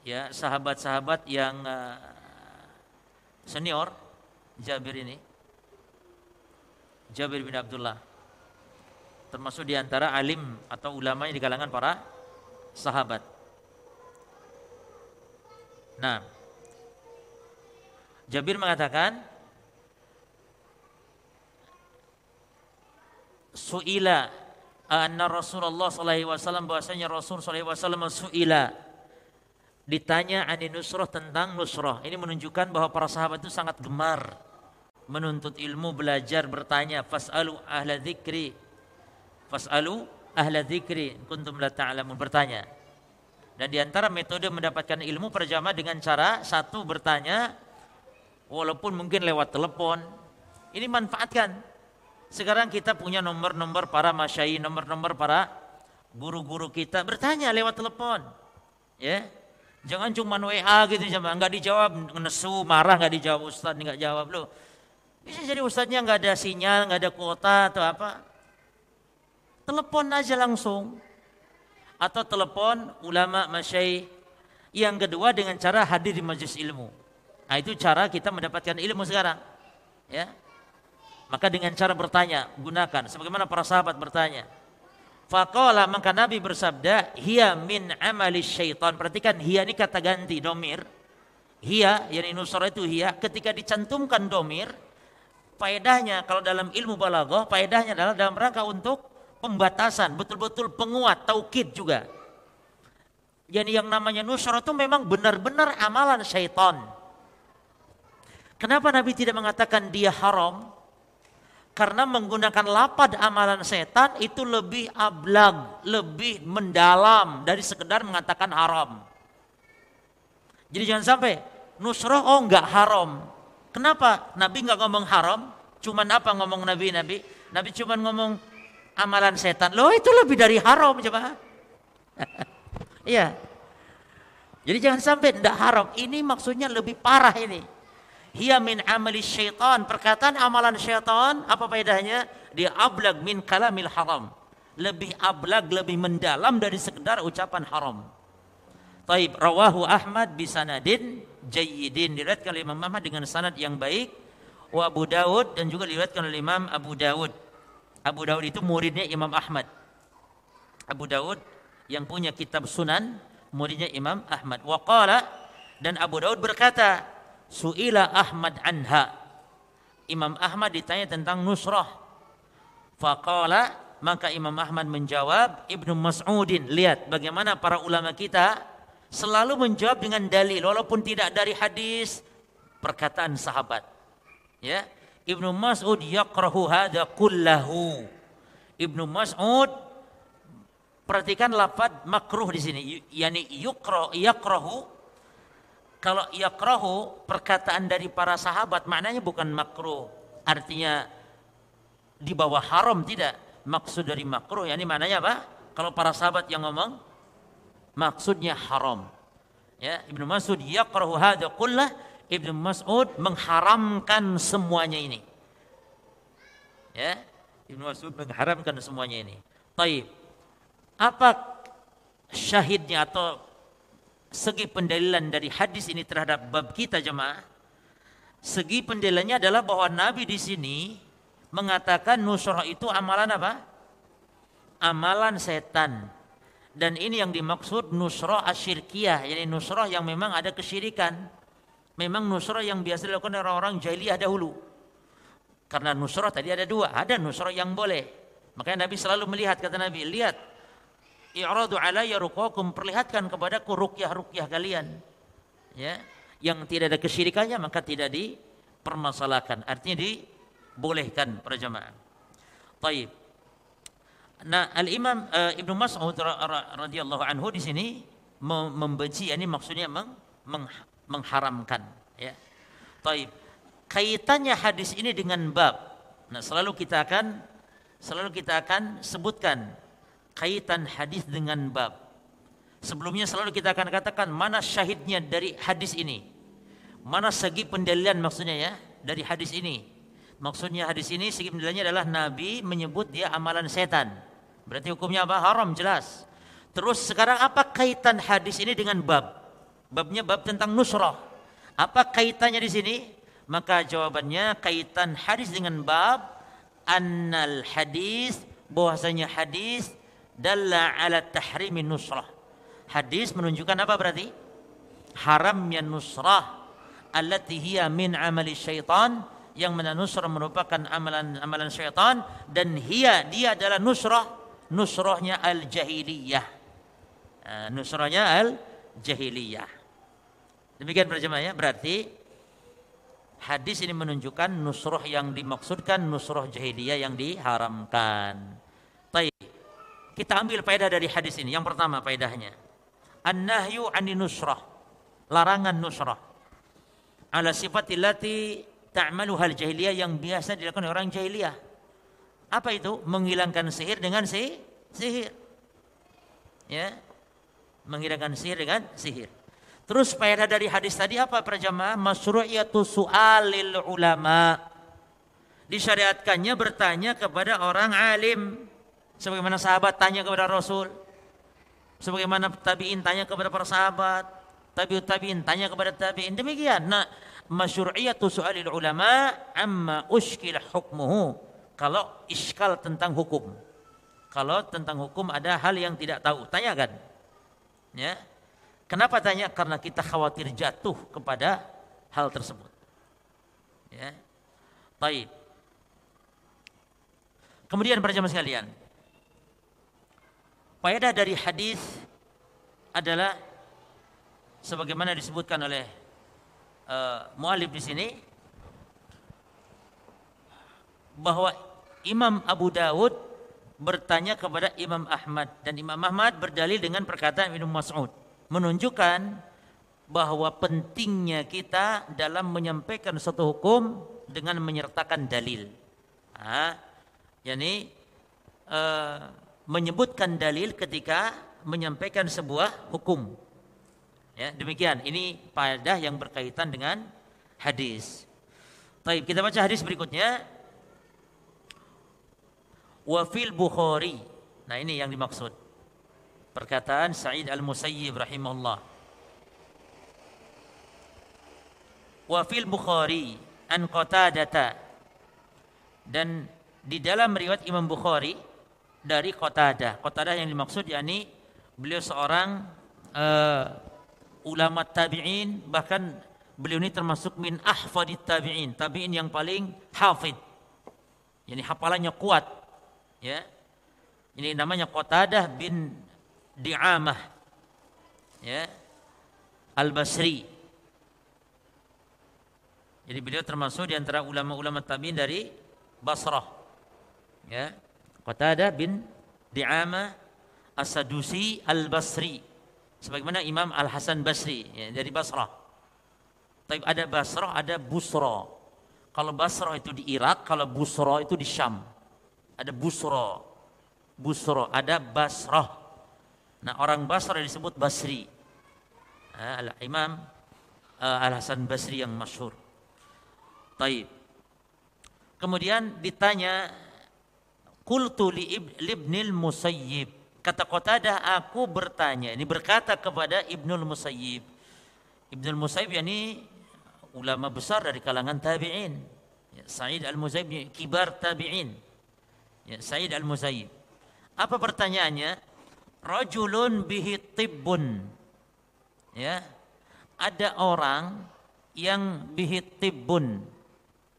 ya sahabat-sahabat yang uh, senior Jabir ini Jabir bin Abdullah termasuk di antara alim atau ulama di kalangan para sahabat. Nah, Jabir mengatakan Suila anna Rasulullah sallallahu alaihi wasallam bahwasanya Rasul sallallahu alaihi wasallam suila ditanya ani nusroh tentang nusroh. Ini menunjukkan bahwa para sahabat itu sangat gemar menuntut ilmu, belajar, bertanya. Fas'alu ahla dzikri. Fas'alu ahla dzikri kuntum la ta'lamun bertanya. Dan di antara metode mendapatkan ilmu perjamaah dengan cara satu bertanya walaupun mungkin lewat telepon. Ini manfaatkan. Sekarang kita punya nomor-nomor para masyai, nomor-nomor para guru-guru kita bertanya lewat telepon. Ya, Jangan cuma WA gitu sama nggak dijawab nesu marah nggak dijawab ustad nggak jawab lo. Bisa jadi ustadnya nggak ada sinyal nggak ada kuota atau apa. Telepon aja langsung atau telepon ulama masyai. Yang kedua dengan cara hadir di majelis ilmu. Nah itu cara kita mendapatkan ilmu sekarang. Ya. Maka dengan cara bertanya gunakan sebagaimana para sahabat bertanya. Faqala maka Nabi bersabda, "Hiya min amali syaitan." Perhatikan hiya ini kata ganti domir. Hiya yang nusra itu hiya ketika dicantumkan domir, faedahnya kalau dalam ilmu balaghah, faedahnya adalah dalam rangka untuk pembatasan, betul-betul penguat, taukid juga. Jadi yang namanya nusra itu memang benar-benar amalan syaitan. Kenapa Nabi tidak mengatakan dia haram? Karena menggunakan lapad amalan setan itu lebih ablag, lebih mendalam dari sekedar mengatakan haram. Jadi jangan sampai nusroh oh enggak haram. Kenapa Nabi enggak ngomong haram? Cuman apa ngomong Nabi Nabi? Nabi cuman ngomong amalan setan. Loh itu lebih dari haram coba. [laughs] Iya. Jadi jangan sampai tidak haram. Ini maksudnya lebih parah ini. Hiya min amali syaitan. Perkataan amalan syaitan apa faedahnya? Dia ablag min kalamil haram. Lebih ablag, lebih mendalam dari sekedar ucapan haram. Taib rawahu Ahmad bisanadin jayyidin diriwayatkan oleh Imam Ahmad dengan sanad yang baik wa Abu Dawud dan juga diriwayatkan oleh Imam Abu Dawud. Abu Dawud itu muridnya Imam Ahmad. Abu Dawud yang punya kitab Sunan muridnya Imam Ahmad. Wa qala dan Abu Dawud berkata, Su'ila Ahmad anha. Imam Ahmad ditanya tentang nusrah. Faqala maka Imam Ahmad menjawab Ibnu Mas'udin. Lihat bagaimana para ulama kita selalu menjawab dengan dalil walaupun tidak dari hadis perkataan sahabat. Ya. Ibnu Mas'ud yaqrahu hadza kullahu. Ibnu Mas'ud perhatikan lafaz makruh di sini yani yukra yakrahu kalau yakrahu perkataan dari para sahabat maknanya bukan makruh artinya di bawah haram tidak maksud dari makruh yani maknanya apa kalau para sahabat yang ngomong maksudnya haram. Ya, Ibnu Mas'ud yaqrahu hadza kullah, Ibnu Mas'ud mengharamkan semuanya ini. Ya, Ibnu Mas'ud mengharamkan semuanya ini. Taib. Apa syahidnya atau segi pendalilan dari hadis ini terhadap bab kita jemaah? Segi pendalilannya adalah bahwa Nabi di sini mengatakan nusrah itu amalan apa? Amalan setan dan ini yang dimaksud nusrah asyirkiyah, yakni nusrah yang memang ada kesyirikan. Memang nusrah yang biasa dilakukan orang-orang jahiliyah dahulu. Karena nusrah tadi ada dua, ada nusrah yang boleh. Makanya Nabi selalu melihat kata Nabi, lihat i'radu alayya ruqakum perlihatkan kepadaku ruqyah-ruqyah kalian. Ya, yang tidak ada kesyirikannya maka tidak dipermasalahkan. Artinya dibolehkan para jamaah. Taib. Nah, Al-Imam uh, Ibnu Mas'ud radhiyallahu anhu di sini membenci ini maksudnya meng, meng, mengharamkan ya. Taib. Kaitannya hadis ini dengan bab. Nah, selalu kita akan selalu kita akan sebutkan kaitan hadis dengan bab. Sebelumnya selalu kita akan katakan mana syahidnya dari hadis ini. Mana segi pendalilan maksudnya ya dari hadis ini. Maksudnya hadis ini segi pendalilannya adalah Nabi menyebut dia amalan setan. Berarti hukumnya apa? Haram jelas. Terus sekarang apa kaitan hadis ini dengan bab? Babnya bab tentang nusrah. Apa kaitannya di sini? Maka jawabannya kaitan hadis dengan bab annal hadis bahwasanya hadis dalla ala tahrimin nusrah. Hadis menunjukkan apa berarti? Haramnya nusrah allati hiya min amali syaitan yang mana nusrah merupakan amalan-amalan syaitan dan hiya dia adalah nusrah nusrohnya al-jahiliyah. Nah, nusrohnya al-jahiliyah. Demikian berjemaah ya. Berarti hadis ini menunjukkan nusroh yang dimaksudkan nusroh jahiliyah yang diharamkan. Baik. Kita ambil faedah dari hadis ini. Yang pertama faedahnya. An-nahyu ani nusrah. Larangan nusrah. Ala sifatillati ta'maluhal jahiliyah yang biasa dilakukan orang jahiliyah apa itu? Menghilangkan sihir dengan si sihir. Ya. Menghilangkan sihir dengan sihir. Terus faedah dari hadis tadi apa para jamaah? Masyru'iyatu su'alil ulama. Disyariatkannya bertanya kepada orang alim. Sebagaimana sahabat tanya kepada Rasul. Sebagaimana tabi'in tanya kepada para sahabat. Tabi'ut tabi'in tanya kepada tabi'in. Demikian. Nah, masyru'iyatu su'alil ulama amma ushkil hukmuhu kalau iskal tentang hukum. Kalau tentang hukum ada hal yang tidak tahu, tanyakan. Ya. Kenapa tanya? Karena kita khawatir jatuh kepada hal tersebut. Ya. Baik. Kemudian para jemaah sekalian, faedah dari hadis adalah sebagaimana disebutkan oleh uh, mualif di sini bahwa Imam Abu Dawud bertanya kepada Imam Ahmad dan Imam Ahmad berdalil dengan perkataan Ibnu Mas'ud menunjukkan bahwa pentingnya kita dalam menyampaikan satu hukum dengan menyertakan dalil. Ah, yakni uh, menyebutkan dalil ketika menyampaikan sebuah hukum. Ya, demikian. Ini pada yang berkaitan dengan hadis. Baik, kita baca hadis berikutnya. Wa fil Bukhari. Nah, ini yang dimaksud. Perkataan Sa'id Al-Musayyib rahimahullah. Wa fil Bukhari an Qatadata. Dan di dalam riwayat Imam Bukhari dari Qatadah. Qatadah yang dimaksud yakni beliau seorang uh, ulama tabi'in bahkan beliau ini termasuk min ahfadit tabi'in, tabi'in yang paling hafid. Yani hafalannya kuat. Ya. Ini namanya Qatadah bin Di'amah. Ya. Al-Basri. Jadi beliau termasuk di antara ulama-ulama tabi'in dari Basrah. Ya. Qatadah bin Di'amah As-Sadusi Al-Basri sebagaimana Imam Al Hasan Basri ya, dari Basrah. Tapi ada Basrah, ada Busra. Kalau Basrah itu di Irak, kalau Busra itu di Syam. Ada Busra. Busra, ada Basrah. Nah, orang Basrah disebut Basri. Al Imam uh, Al Hasan Basri yang masyhur. Taib. Kemudian ditanya Qultu li ibnil Musayyib Kata Qatadah, aku bertanya, ini berkata kepada Ibnul Musayyib. Ibnul Musayyib ini ulama besar dari kalangan tabi'in. Ya, Sa'id Al-Musayyib kibar tabi'in. Ya, Sa'id Al-Musayyib. Apa pertanyaannya? Rajulun bihi tibbun. Ya. Ada orang yang bihi tibbun.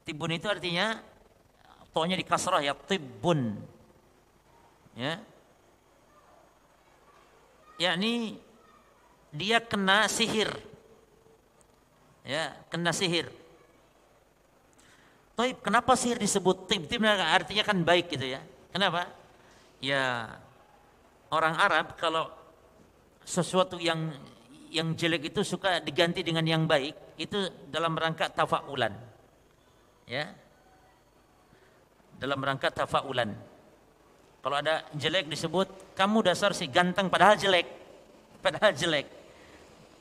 Tibbun itu artinya tohnya di kasrah ya tibbun. Ya yakni dia kena sihir. Ya, kena sihir. Taib, kenapa sihir disebut tib? Tib artinya kan baik gitu ya. Kenapa? Ya orang Arab kalau sesuatu yang yang jelek itu suka diganti dengan yang baik, itu dalam rangka tafaulan. Ya. Dalam rangka tafaulan. Kalau ada jelek disebut kamu dasar si ganteng padahal jelek. Padahal jelek.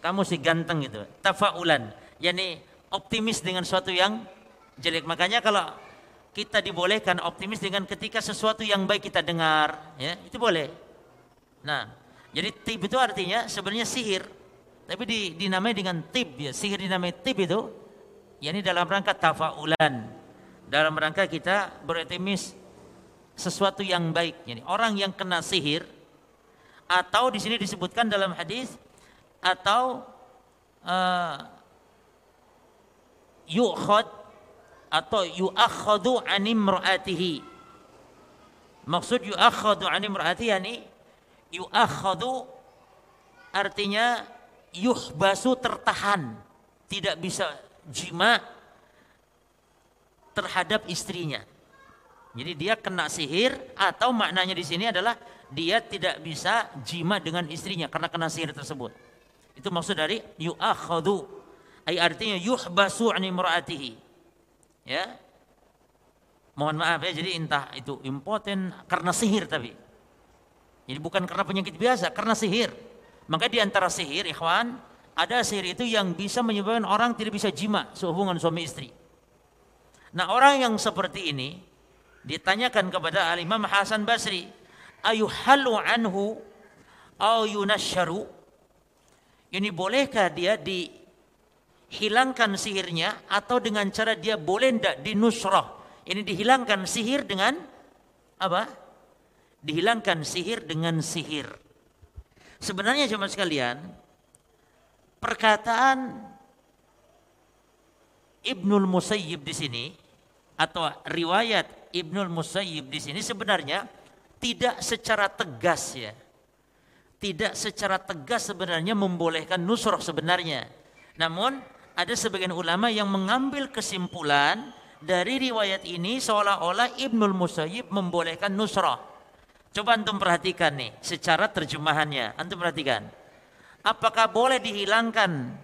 Kamu si ganteng gitu. Tafaulan. Yani optimis dengan sesuatu yang jelek. Makanya kalau kita dibolehkan optimis dengan ketika sesuatu yang baik kita dengar, ya, itu boleh. Nah, jadi tib itu artinya sebenarnya sihir. Tapi di, dinamai dengan tib ya. Sihir dinamai tib itu yakni dalam rangka tafaulan. Dalam rangka kita beroptimis sesuatu yang baik. Jadi orang yang kena sihir atau di sini disebutkan dalam hadis atau uh, atau yu'akhadu animra'atihi. Maksud yu'akhadu animra'atihi yani yu'akhadu artinya yuhbasu tertahan, tidak bisa jima terhadap istrinya. Jadi dia kena sihir atau maknanya di sini adalah dia tidak bisa jima dengan istrinya karena kena sihir tersebut. Itu maksud dari yu'akhadhu. Ay artinya yuhbasu an imraatihi. Ya. Mohon maaf ya, jadi entah itu impoten karena sihir tapi. Jadi bukan karena penyakit biasa, karena sihir. Maka di antara sihir, ikhwan, ada sihir itu yang bisa menyebabkan orang tidak bisa jima sehubungan suami istri. Nah orang yang seperti ini, ditanyakan kepada Al-Imam Hasan Basri, ayuhalu anhu au yunasyaru? Ini bolehkah dia dihilangkan sihirnya atau dengan cara dia boleh tidak dinusrah? Ini dihilangkan sihir dengan apa? Dihilangkan sihir dengan sihir. Sebenarnya cuma sekalian, perkataan Ibnul Musayyib di sini atau riwayat Ibnul Musayyib di sini sebenarnya tidak secara tegas ya. Tidak secara tegas sebenarnya membolehkan nusroh sebenarnya. Namun ada sebagian ulama yang mengambil kesimpulan dari riwayat ini seolah-olah Ibnul Musayyib membolehkan nusroh. Coba antum perhatikan nih secara terjemahannya. Antum perhatikan. Apakah boleh dihilangkan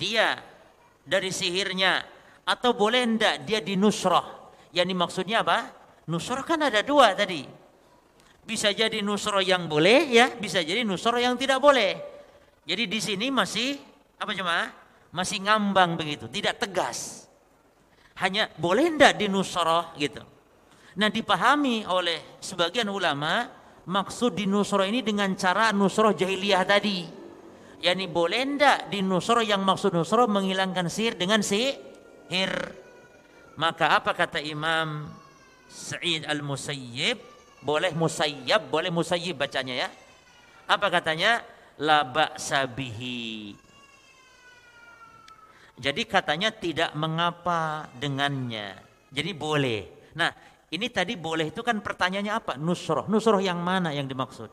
dia dari sihirnya Atau boleh enggak dia dinusrah? Yang maksudnya apa? Nusrah kan ada dua tadi. Bisa jadi nusrah yang boleh ya, bisa jadi nusrah yang tidak boleh. Jadi di sini masih apa cuma? Masih ngambang begitu, tidak tegas. Hanya boleh enggak dinusrah gitu. Nah dipahami oleh sebagian ulama maksud dinusrah ini dengan cara nusrah jahiliyah tadi. Yani boleh enggak dinusrah yang maksud nusrah menghilangkan sihir dengan sihir. Maka apa kata Imam Sa'id al-Musayyib? Boleh musayyab boleh musayyib bacanya ya. Apa katanya? La ba'sabihi jadi katanya tidak mengapa dengannya. Jadi boleh. Nah ini tadi boleh itu kan pertanyaannya apa? Nusroh nusroh yang mana yang dimaksud?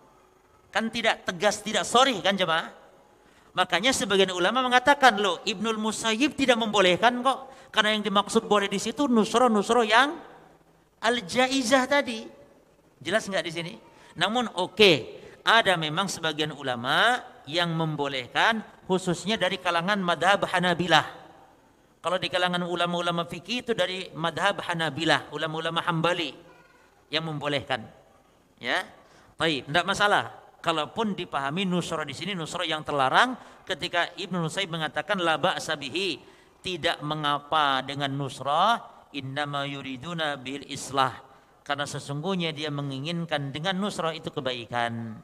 Kan tidak tegas tidak sorry kan jemaah makanya sebagian ulama mengatakan loh Ibnul Musayyib tidak membolehkan kok karena yang dimaksud boleh di situ nusroh yang al-jaizah tadi. Jelas nggak di sini? Namun oke, okay, ada memang sebagian ulama yang membolehkan khususnya dari kalangan madhab Hanabilah. Kalau di kalangan ulama-ulama fikih itu dari madhab Hanabilah, ulama-ulama Hambali yang membolehkan. Ya, baik, tidak masalah. Kalaupun dipahami nusra di sini nusra yang terlarang, ketika Ibnu Nusaib mengatakan laba sabihi tidak mengapa dengan nusra innama yuriduna bil islah. Karena sesungguhnya dia menginginkan dengan nusrah itu kebaikan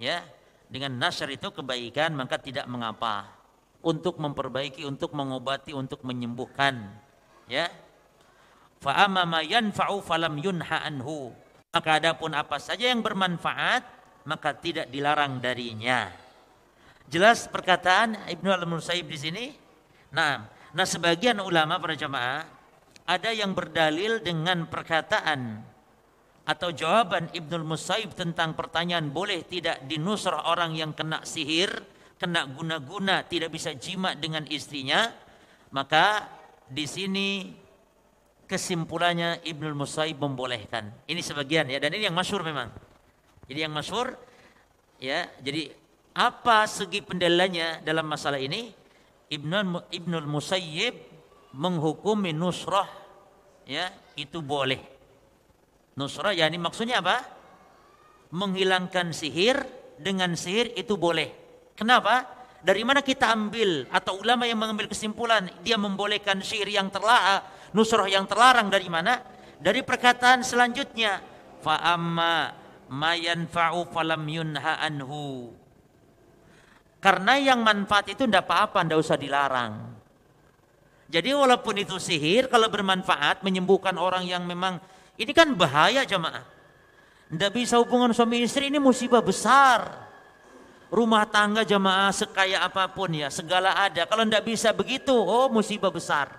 ya. Dengan nasr itu kebaikan maka tidak mengapa. Untuk memperbaiki untuk mengobati untuk menyembuhkan ya. Fa amma ma yanfa'u falam yunha anhu. Maka adapun apa saja yang bermanfaat maka tidak dilarang darinya jelas perkataan Ibnu Al-Musayyib di sini nah nah sebagian ulama para jamaah ada yang berdalil dengan perkataan atau jawaban Ibnul Musaib tentang pertanyaan boleh tidak dinusrah orang yang kena sihir, kena guna-guna, tidak bisa jima dengan istrinya, maka di sini kesimpulannya Ibnul Musaib membolehkan. Ini sebagian ya dan ini yang masyur memang. Jadi yang masyur ya, jadi apa segi pendalilannya dalam masalah ini? Ibnul Ibnul Musayyib menghukumi nusrah ya itu boleh. Nusrah ya ini maksudnya apa? Menghilangkan sihir dengan sihir itu boleh. Kenapa? Dari mana kita ambil atau ulama yang mengambil kesimpulan dia membolehkan sihir yang terlarang, nusrah yang terlarang dari mana? Dari perkataan selanjutnya, fa amma mayanfa'u falam yunha anhu. Karena yang manfaat itu tidak apa-apa, tidak usah dilarang. Jadi walaupun itu sihir, kalau bermanfaat menyembuhkan orang yang memang ini kan bahaya jamaah. Tidak bisa hubungan suami istri ini musibah besar. Rumah tangga jamaah sekaya apa pun ya, segala ada. Kalau tidak bisa begitu, oh musibah besar.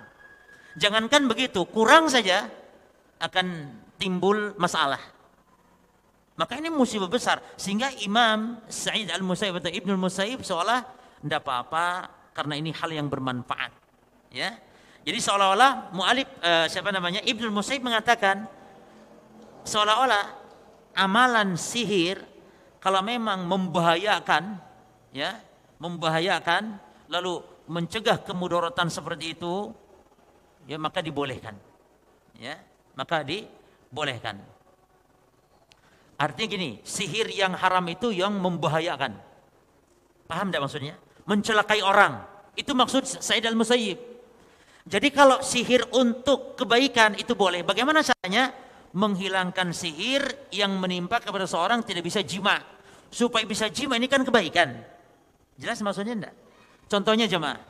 Jangankan begitu, kurang saja akan timbul masalah. Maka ini musibah besar. Sehingga Imam Sa'id al-Musayyib atau Ibnul Musayyib seolah tidak apa-apa karena ini hal yang bermanfaat. Ya. Jadi seolah-olah mu'alif uh, siapa namanya Ibnu Musaib mengatakan seolah-olah amalan sihir kalau memang membahayakan ya, membahayakan lalu mencegah kemudaratan seperti itu ya maka dibolehkan. Ya, maka dibolehkan. Artinya gini, sihir yang haram itu yang membahayakan. Paham tidak maksudnya? Mencelakai orang. Itu maksud Said al-Musayyib. Jadi kalau sihir untuk kebaikan itu boleh. Bagaimana caranya? Menghilangkan sihir yang menimpa kepada seorang tidak bisa jima. Supaya bisa jima ini kan kebaikan. Jelas maksudnya enggak? Contohnya jemaah.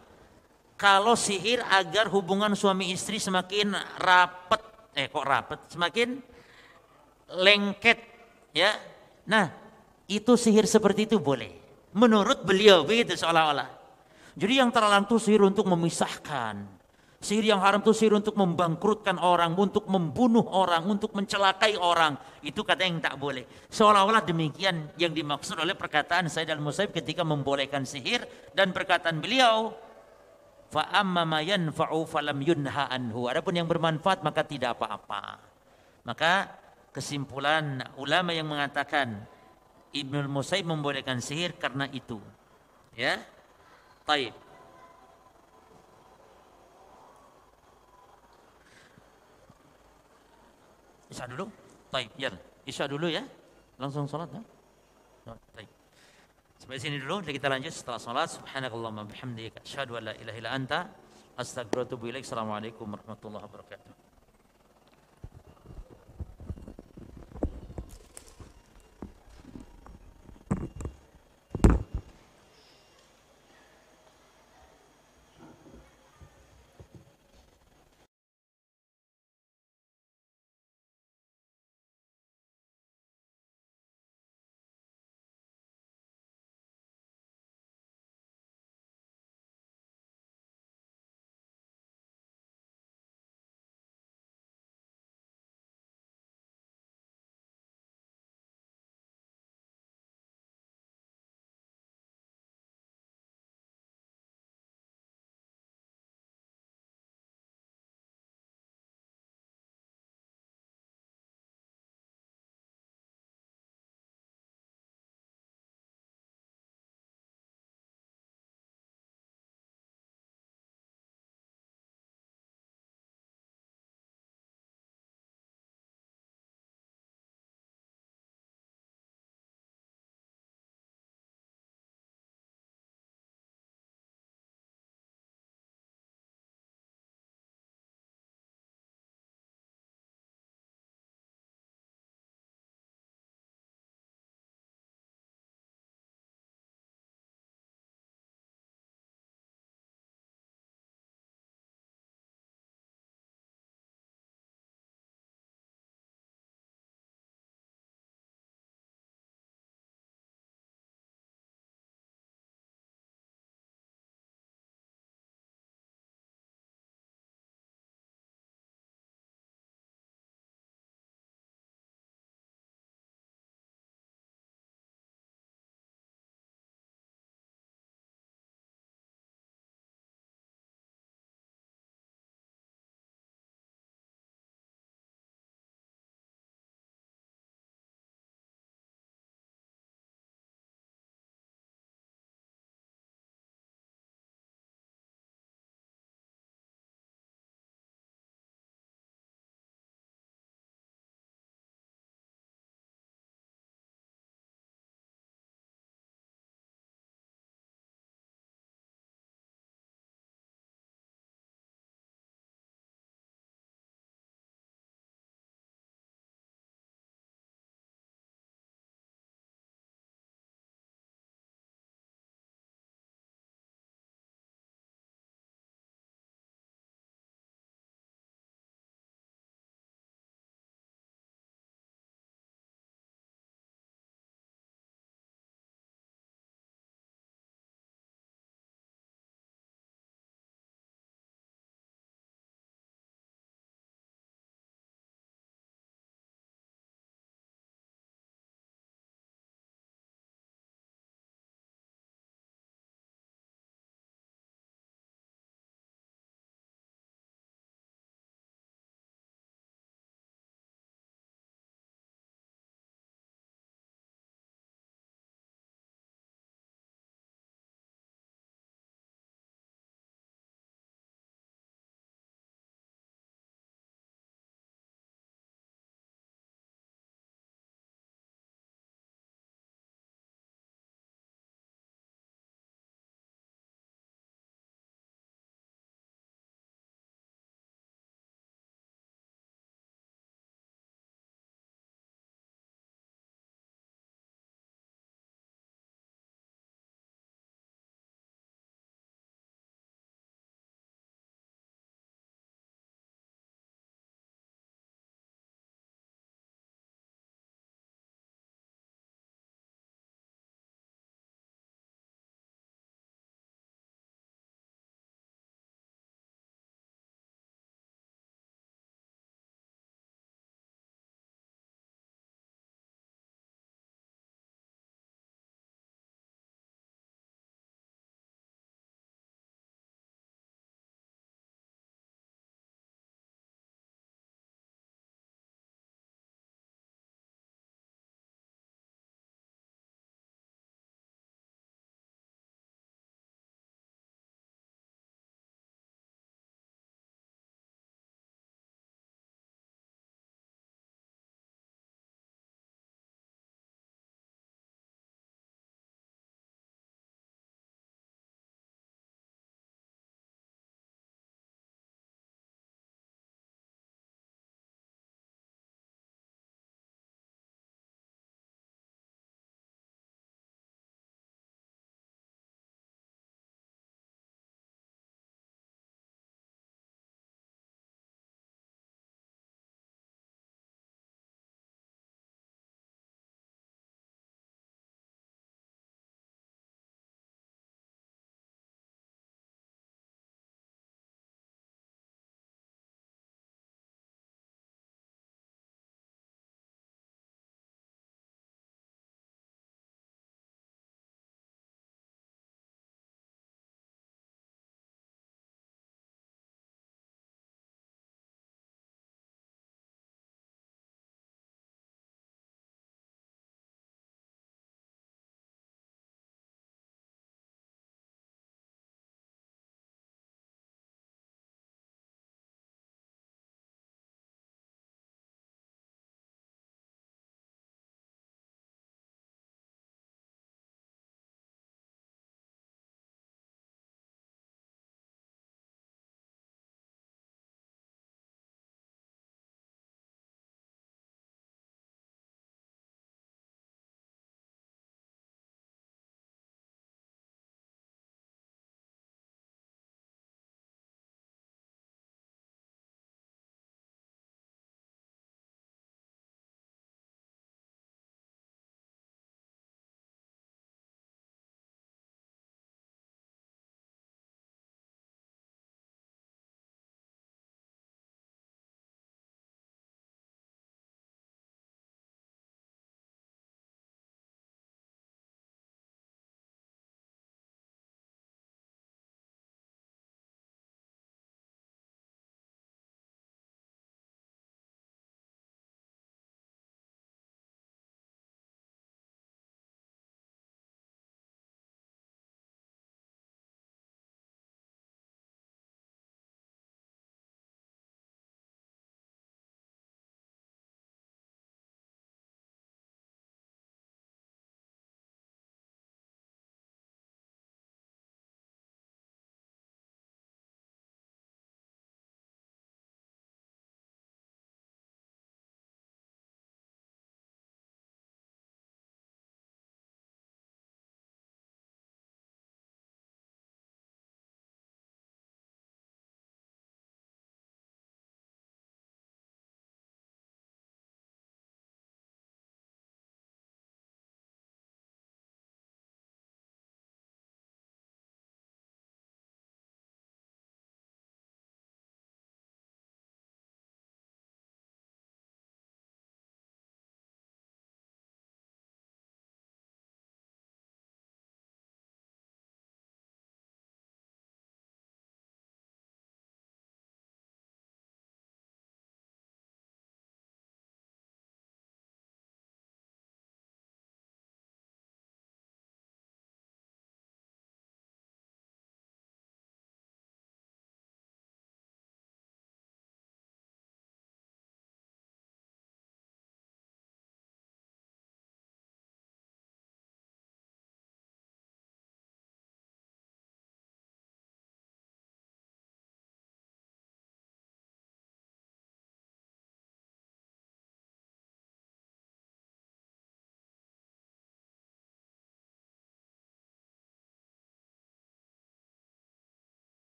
Kalau sihir agar hubungan suami istri semakin rapat, eh kok rapat, semakin lengket, ya. Nah, itu sihir seperti itu boleh. Menurut beliau begitu seolah-olah. Jadi yang terlarang itu sihir untuk memisahkan, Sihir yang haram itu sihir untuk membangkrutkan orang, untuk membunuh orang, untuk mencelakai orang. Itu kata yang tak boleh. Seolah-olah demikian yang dimaksud oleh perkataan Said al-Musaib ketika membolehkan sihir dan perkataan beliau fa amma falam yunha anhu. Adapun yang bermanfaat maka tidak apa-apa. Maka kesimpulan ulama yang mengatakan Ibnul Musaib membolehkan sihir karena itu. Ya. Taib. Isya dulu. Taib, ya. Isya dulu ya. Langsung salat ya. Nah, taib. Sampai sini dulu kita lanjut setelah salat. Subhanakallahumma bihamdika asyhadu an la ilaha illa anta astaghfiruka wa atubu ilaik. Assalamualaikum warahmatullahi wabarakatuh.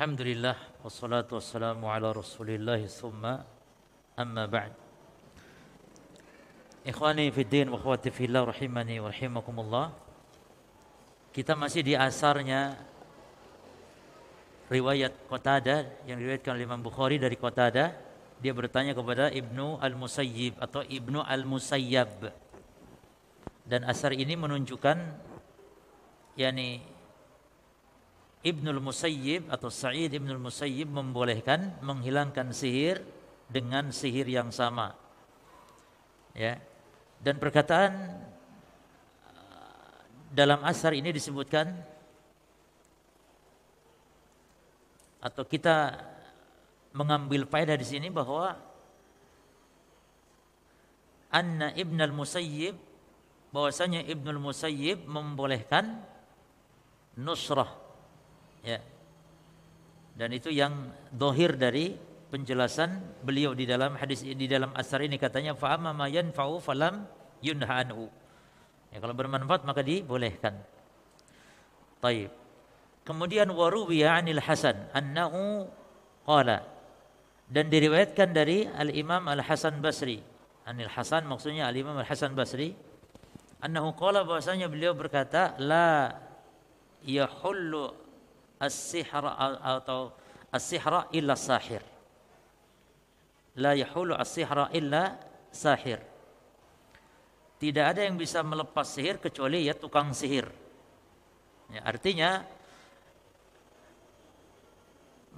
Alhamdulillah wassalatu wassalamu ala Rasulillah thumma amma ba'd. Ikhwani fi din wa akhwati fillah rahimani wa rahimakumullah. Kita masih di asarnya riwayat Qatada yang diriwayatkan oleh Imam Bukhari dari Qatada. Dia bertanya kepada Ibnu Al-Musayyib atau Ibnu Al-Musayyab. Dan asar ini menunjukkan yakni Ibnul Musayyib atau Sa'id Ibnul Musayyib membolehkan menghilangkan sihir dengan sihir yang sama. Ya. Dan perkataan uh, dalam asar ini disebutkan atau kita mengambil faedah di sini bahwa anna Ibnul Musayyib bahwasanya Ibnul Musayyib membolehkan nusrah Ya. Dan itu yang dohir dari penjelasan beliau di dalam hadis di dalam asar ini katanya fa amma ma yanfa'u falam yunha anhu. Ya, kalau bermanfaat maka dibolehkan. Taib. Kemudian waruwiya anil Hasan annahu qala dan diriwayatkan dari Al Imam Al Hasan Basri. Anil Hasan maksudnya Al Imam Al Hasan Basri annahu qala bahwasanya beliau berkata la yahullu as-sihra atau as-sihra illa sahir. La yahulu as-sihra illa sahir. Tidak ada yang bisa melepas sihir kecuali ya tukang sihir. Ya, artinya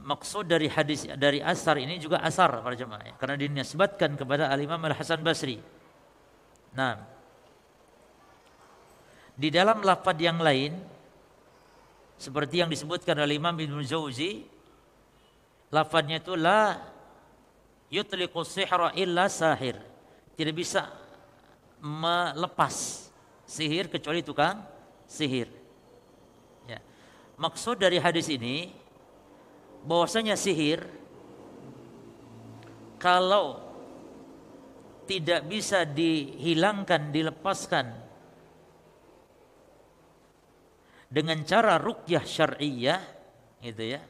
maksud dari hadis dari asar ini juga asar para jemaah ya, karena dinisbatkan kepada Al Imam Al Hasan Basri. Nah, di dalam lafaz yang lain seperti yang disebutkan oleh Imam Ibnu Jauzi lafadznya itu la yutliqu sihra illa sahir tidak bisa melepas sihir kecuali tukang sihir ya. maksud dari hadis ini bahwasanya sihir kalau tidak bisa dihilangkan dilepaskan dengan cara rukyah syar'iyah gitu ya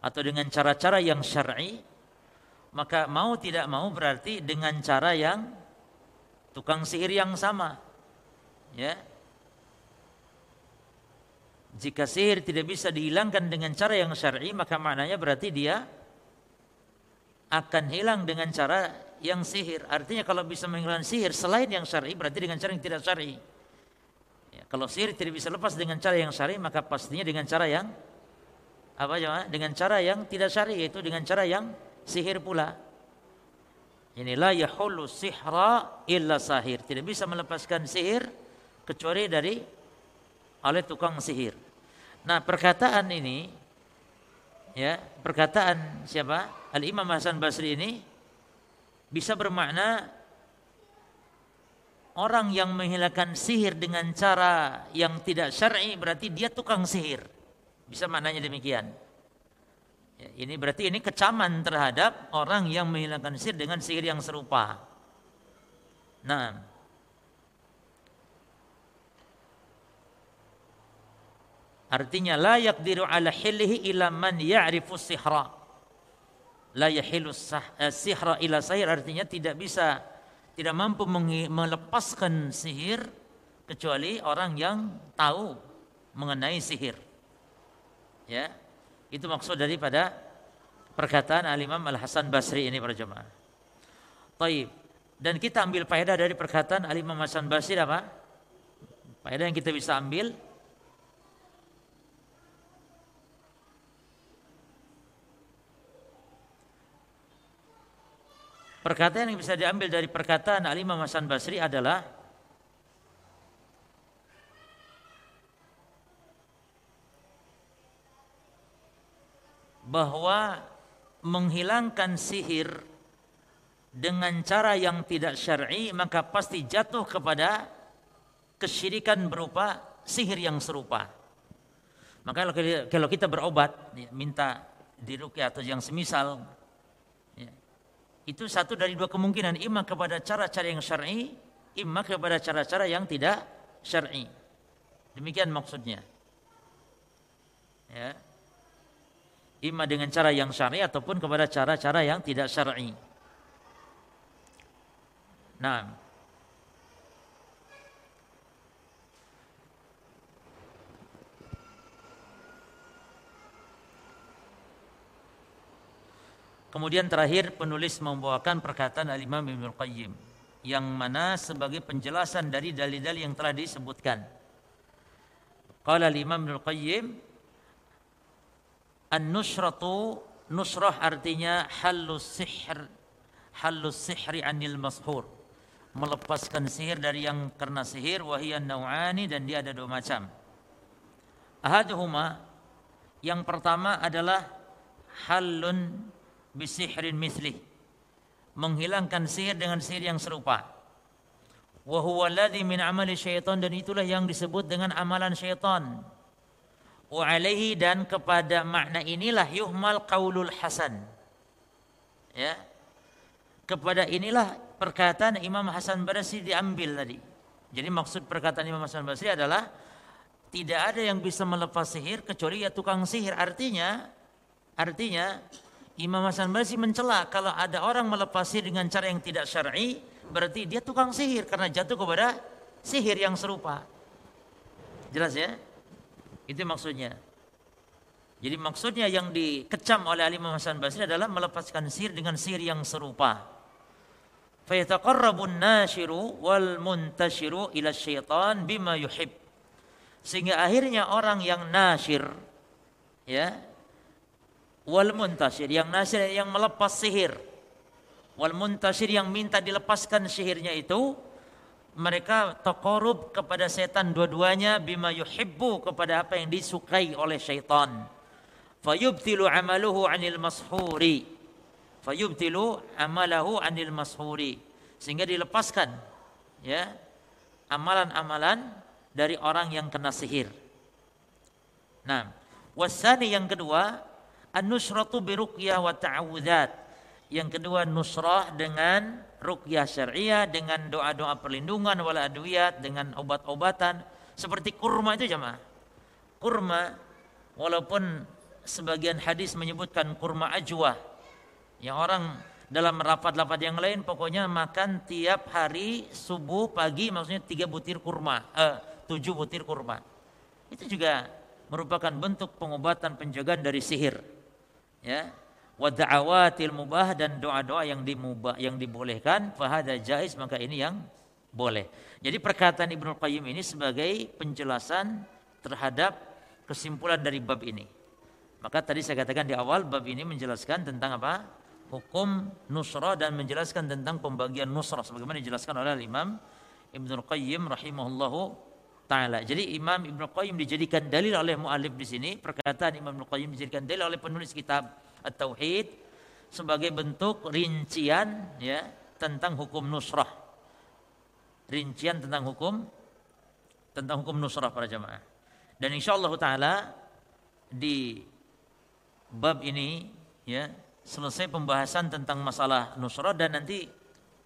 atau dengan cara-cara yang syar'i maka mau tidak mau berarti dengan cara yang tukang sihir yang sama ya. Jika sihir tidak bisa dihilangkan dengan cara yang syar'i maka maknanya berarti dia akan hilang dengan cara yang sihir. Artinya kalau bisa menghilangkan sihir selain yang syar'i berarti dengan cara yang tidak syar'i kalau sihir tidak bisa lepas dengan cara yang syar'i maka pastinya dengan cara yang apa ya? Dengan cara yang tidak syar'i yaitu dengan cara yang sihir pula. Inilah yahulu sihra illa sahir. Tidak bisa melepaskan sihir kecuali dari oleh tukang sihir. Nah, perkataan ini ya, perkataan siapa? Al Imam Hasan Basri ini bisa bermakna orang yang menghilangkan sihir dengan cara yang tidak syar'i berarti dia tukang sihir. Bisa maknanya demikian. Ya, ini berarti ini kecaman terhadap orang yang menghilangkan sihir dengan sihir yang serupa. Nah, artinya la yaqdiru ala hillihi ila man ya'rifu sihra. La yahilu eh, sihra ila sahir artinya tidak bisa tidak mampu melepaskan sihir kecuali orang yang tahu mengenai sihir. Ya. Itu maksud daripada perkataan Al-Imam Al-Hasan Basri ini para jemaah. Taib. Dan kita ambil faedah dari perkataan Al-Imam Hasan Basri apa? Faedah yang kita bisa ambil Perkataan yang bisa diambil dari perkataan Al-Imam Hasan Basri adalah bahwa menghilangkan sihir dengan cara yang tidak syar'i maka pasti jatuh kepada kesyirikan berupa sihir yang serupa. Maka kalau kita berobat minta dirukyah atau yang semisal itu satu dari dua kemungkinan. Imam kepada cara-cara yang syar'i imam kepada cara-cara yang tidak syar'i. Demikian maksudnya. Ya. Ima dengan cara yang syar'i ataupun kepada cara-cara yang tidak syar'i. Nah, Kemudian terakhir penulis membawakan perkataan Al-Imam Ibnu Qayyim yang mana sebagai penjelasan dari dalil-dalil yang telah disebutkan. Qala Al-Imam Ibnu Qayyim An-nusratu nusrah artinya halus sihr halus sihri anil mashur melepaskan sihir dari yang karena sihir wahiyya nau'ani dan dia ada dua macam. Ahaduhuma yang pertama adalah halun bisihrin mislih. Menghilangkan sihir dengan sihir yang serupa. Wa huwa alladhi min amali syaitan dan itulah yang disebut dengan amalan syaitan. Wa alaihi dan kepada makna inilah yuhmal qaulul hasan. Ya. Kepada inilah perkataan Imam Hasan Basri diambil tadi. Jadi maksud perkataan Imam Hasan Basri adalah tidak ada yang bisa melepas sihir kecuali ya tukang sihir. Artinya artinya Imam Hasan Basri mencela kalau ada orang melepasi dengan cara yang tidak syar'i, berarti dia tukang sihir karena jatuh kepada sihir yang serupa. Jelas ya? Itu maksudnya. Jadi maksudnya yang dikecam oleh Imam Hasan Basri adalah melepaskan sihir dengan sihir yang serupa. Fayataqarrabun nashiru wal muntashiru ila syaitan bima yuhib. Sehingga akhirnya orang yang nasyir ya wal muntasir yang nasir yang melepas sihir. Wal muntasir yang minta dilepaskan sihirnya itu mereka takorub kepada setan dua-duanya bima yuhibbu kepada apa yang disukai oleh syaitan. Fayubtilu amaluhu anil mashuri. Fayubtilu amalahu anil mashuri. Sehingga dilepaskan ya amalan-amalan dari orang yang kena sihir. Nah wasani yang kedua An-nusratu biruqyah wa ta'awudzat. Yang kedua nusrah dengan ruqyah syariah dengan doa-doa perlindungan wala adwiyat dengan obat-obatan seperti kurma itu jemaah. Kurma walaupun sebagian hadis menyebutkan kurma ajwa yang orang dalam rapat-rapat yang lain pokoknya makan tiap hari subuh pagi maksudnya tiga butir kurma eh, tujuh butir kurma itu juga merupakan bentuk pengobatan penjagaan dari sihir ya wa mubah dan doa-doa yang dimubah yang dibolehkan fahada jaiz maka ini yang boleh. Jadi perkataan Ibnu Qayyim ini sebagai penjelasan terhadap kesimpulan dari bab ini. Maka tadi saya katakan di awal bab ini menjelaskan tentang apa? Hukum nusrah dan menjelaskan tentang pembagian nusrah sebagaimana dijelaskan oleh Imam Ibnu Qayyim rahimahullahu taala. Jadi Imam Ibnu Qayyim dijadikan dalil oleh muallif di sini, perkataan Imam Ibnu Qayyim dijadikan dalil oleh penulis kitab At-Tauhid sebagai bentuk rincian ya tentang hukum nusrah. Rincian tentang hukum tentang hukum nusrah para jamaah. Dan insyaallah taala di bab ini ya selesai pembahasan tentang masalah nusrah dan nanti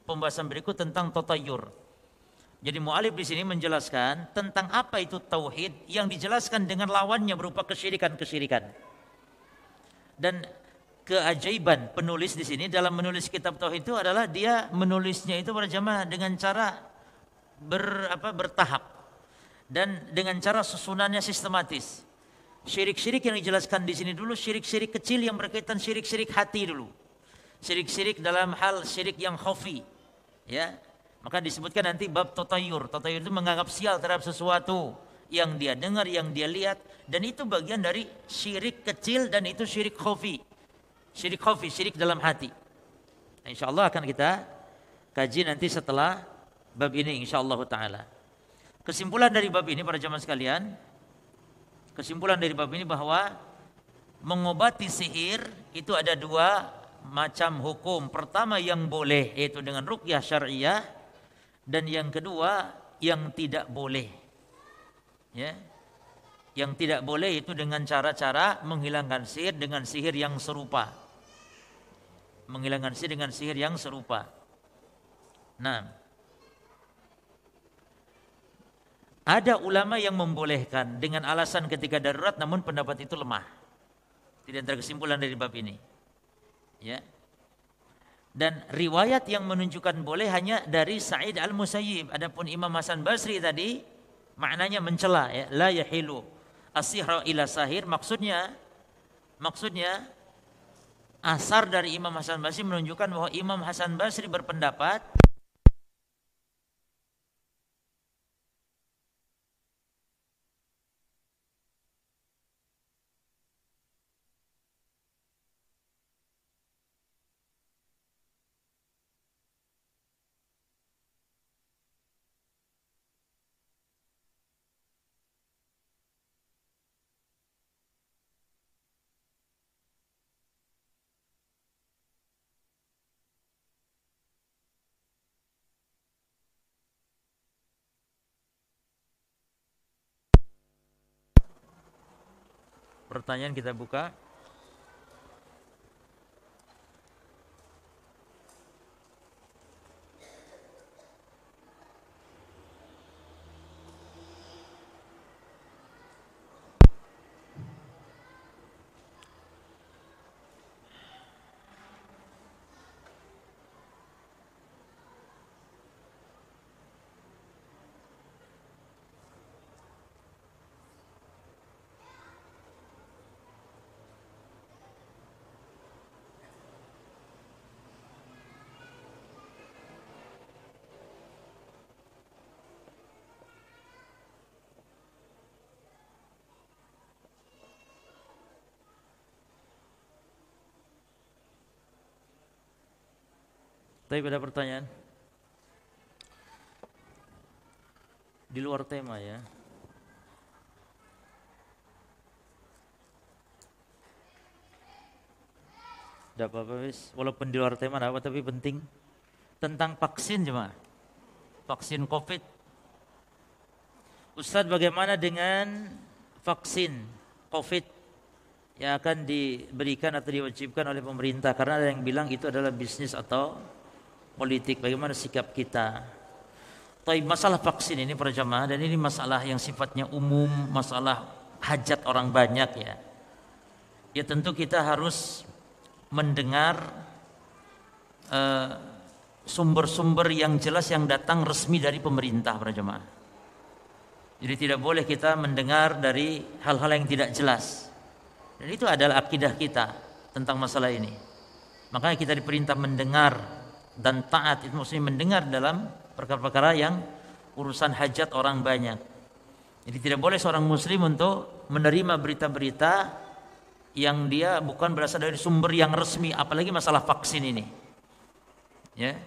pembahasan berikut tentang totayur jadi mu'alif di sini menjelaskan tentang apa itu tauhid yang dijelaskan dengan lawannya berupa kesyirikan-kesyirikan. Dan keajaiban penulis di sini dalam menulis kitab tauhid itu adalah dia menulisnya itu berjamaah dengan cara ber, apa, bertahap dan dengan cara susunannya sistematis. Syirik-syirik yang dijelaskan di sini dulu syirik-syirik kecil yang berkaitan syirik-syirik hati dulu. Syirik-syirik dalam hal syirik yang khafi. Ya, maka disebutkan nanti bab totayur. Totayur itu menganggap sial terhadap sesuatu yang dia dengar, yang dia lihat. Dan itu bagian dari syirik kecil dan itu syirik khofi. Syirik khofi, syirik dalam hati. Nah, insya Allah akan kita kaji nanti setelah bab ini insya Allah ta'ala. Kesimpulan dari bab ini para jamaah sekalian. Kesimpulan dari bab ini bahwa mengobati sihir itu ada dua macam hukum. Pertama yang boleh yaitu dengan rukyah syariah dan yang kedua yang tidak boleh. Ya. Yang tidak boleh itu dengan cara-cara menghilangkan sihir dengan sihir yang serupa. Menghilangkan sihir dengan sihir yang serupa. Nah. Ada ulama yang membolehkan dengan alasan ketika darurat namun pendapat itu lemah. Tidak antara kesimpulan dari bab ini. Ya. Dan riwayat yang menunjukkan boleh hanya dari Sa'id Al-Musayyib. Adapun Imam Hasan Basri tadi maknanya mencela ya, la yahilu asihra ila sahir maksudnya maksudnya asar dari Imam Hasan Basri menunjukkan bahwa Imam Hasan Basri berpendapat pertanyaan kita buka. Tapi ada pertanyaan? Di luar tema ya. Tidak apa-apa walaupun di luar tema apa tapi penting tentang vaksin cuma vaksin Covid. Ustadz bagaimana dengan vaksin Covid yang akan diberikan atau diwajibkan oleh pemerintah karena ada yang bilang itu adalah bisnis atau politik, bagaimana sikap kita. Tapi masalah vaksin ini para jamaah dan ini masalah yang sifatnya umum, masalah hajat orang banyak ya. Ya tentu kita harus mendengar eh, sumber-sumber uh, yang jelas yang datang resmi dari pemerintah para jemaah. Jadi tidak boleh kita mendengar dari hal-hal yang tidak jelas. Dan itu adalah akidah kita tentang masalah ini. Makanya kita diperintah mendengar dan taat itu maksudnya mendengar dalam perkara-perkara yang urusan hajat orang banyak. Jadi tidak boleh seorang muslim untuk menerima berita-berita yang dia bukan berasal dari sumber yang resmi apalagi masalah vaksin ini. Ya.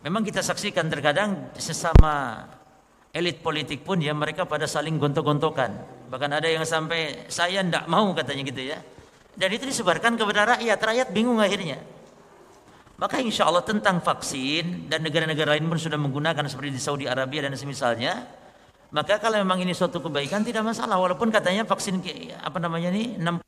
Memang kita saksikan terkadang sesama elit politik pun ya mereka pada saling gontok-gontokan. Bahkan ada yang sampai saya tidak mau katanya gitu ya. Dan itu disebarkan kepada rakyat. Rakyat bingung akhirnya. Maka insya Allah tentang vaksin dan negara-negara lain pun sudah menggunakan seperti di Saudi Arabia dan semisalnya. Maka kalau memang ini suatu kebaikan tidak masalah walaupun katanya vaksin apa namanya ini 6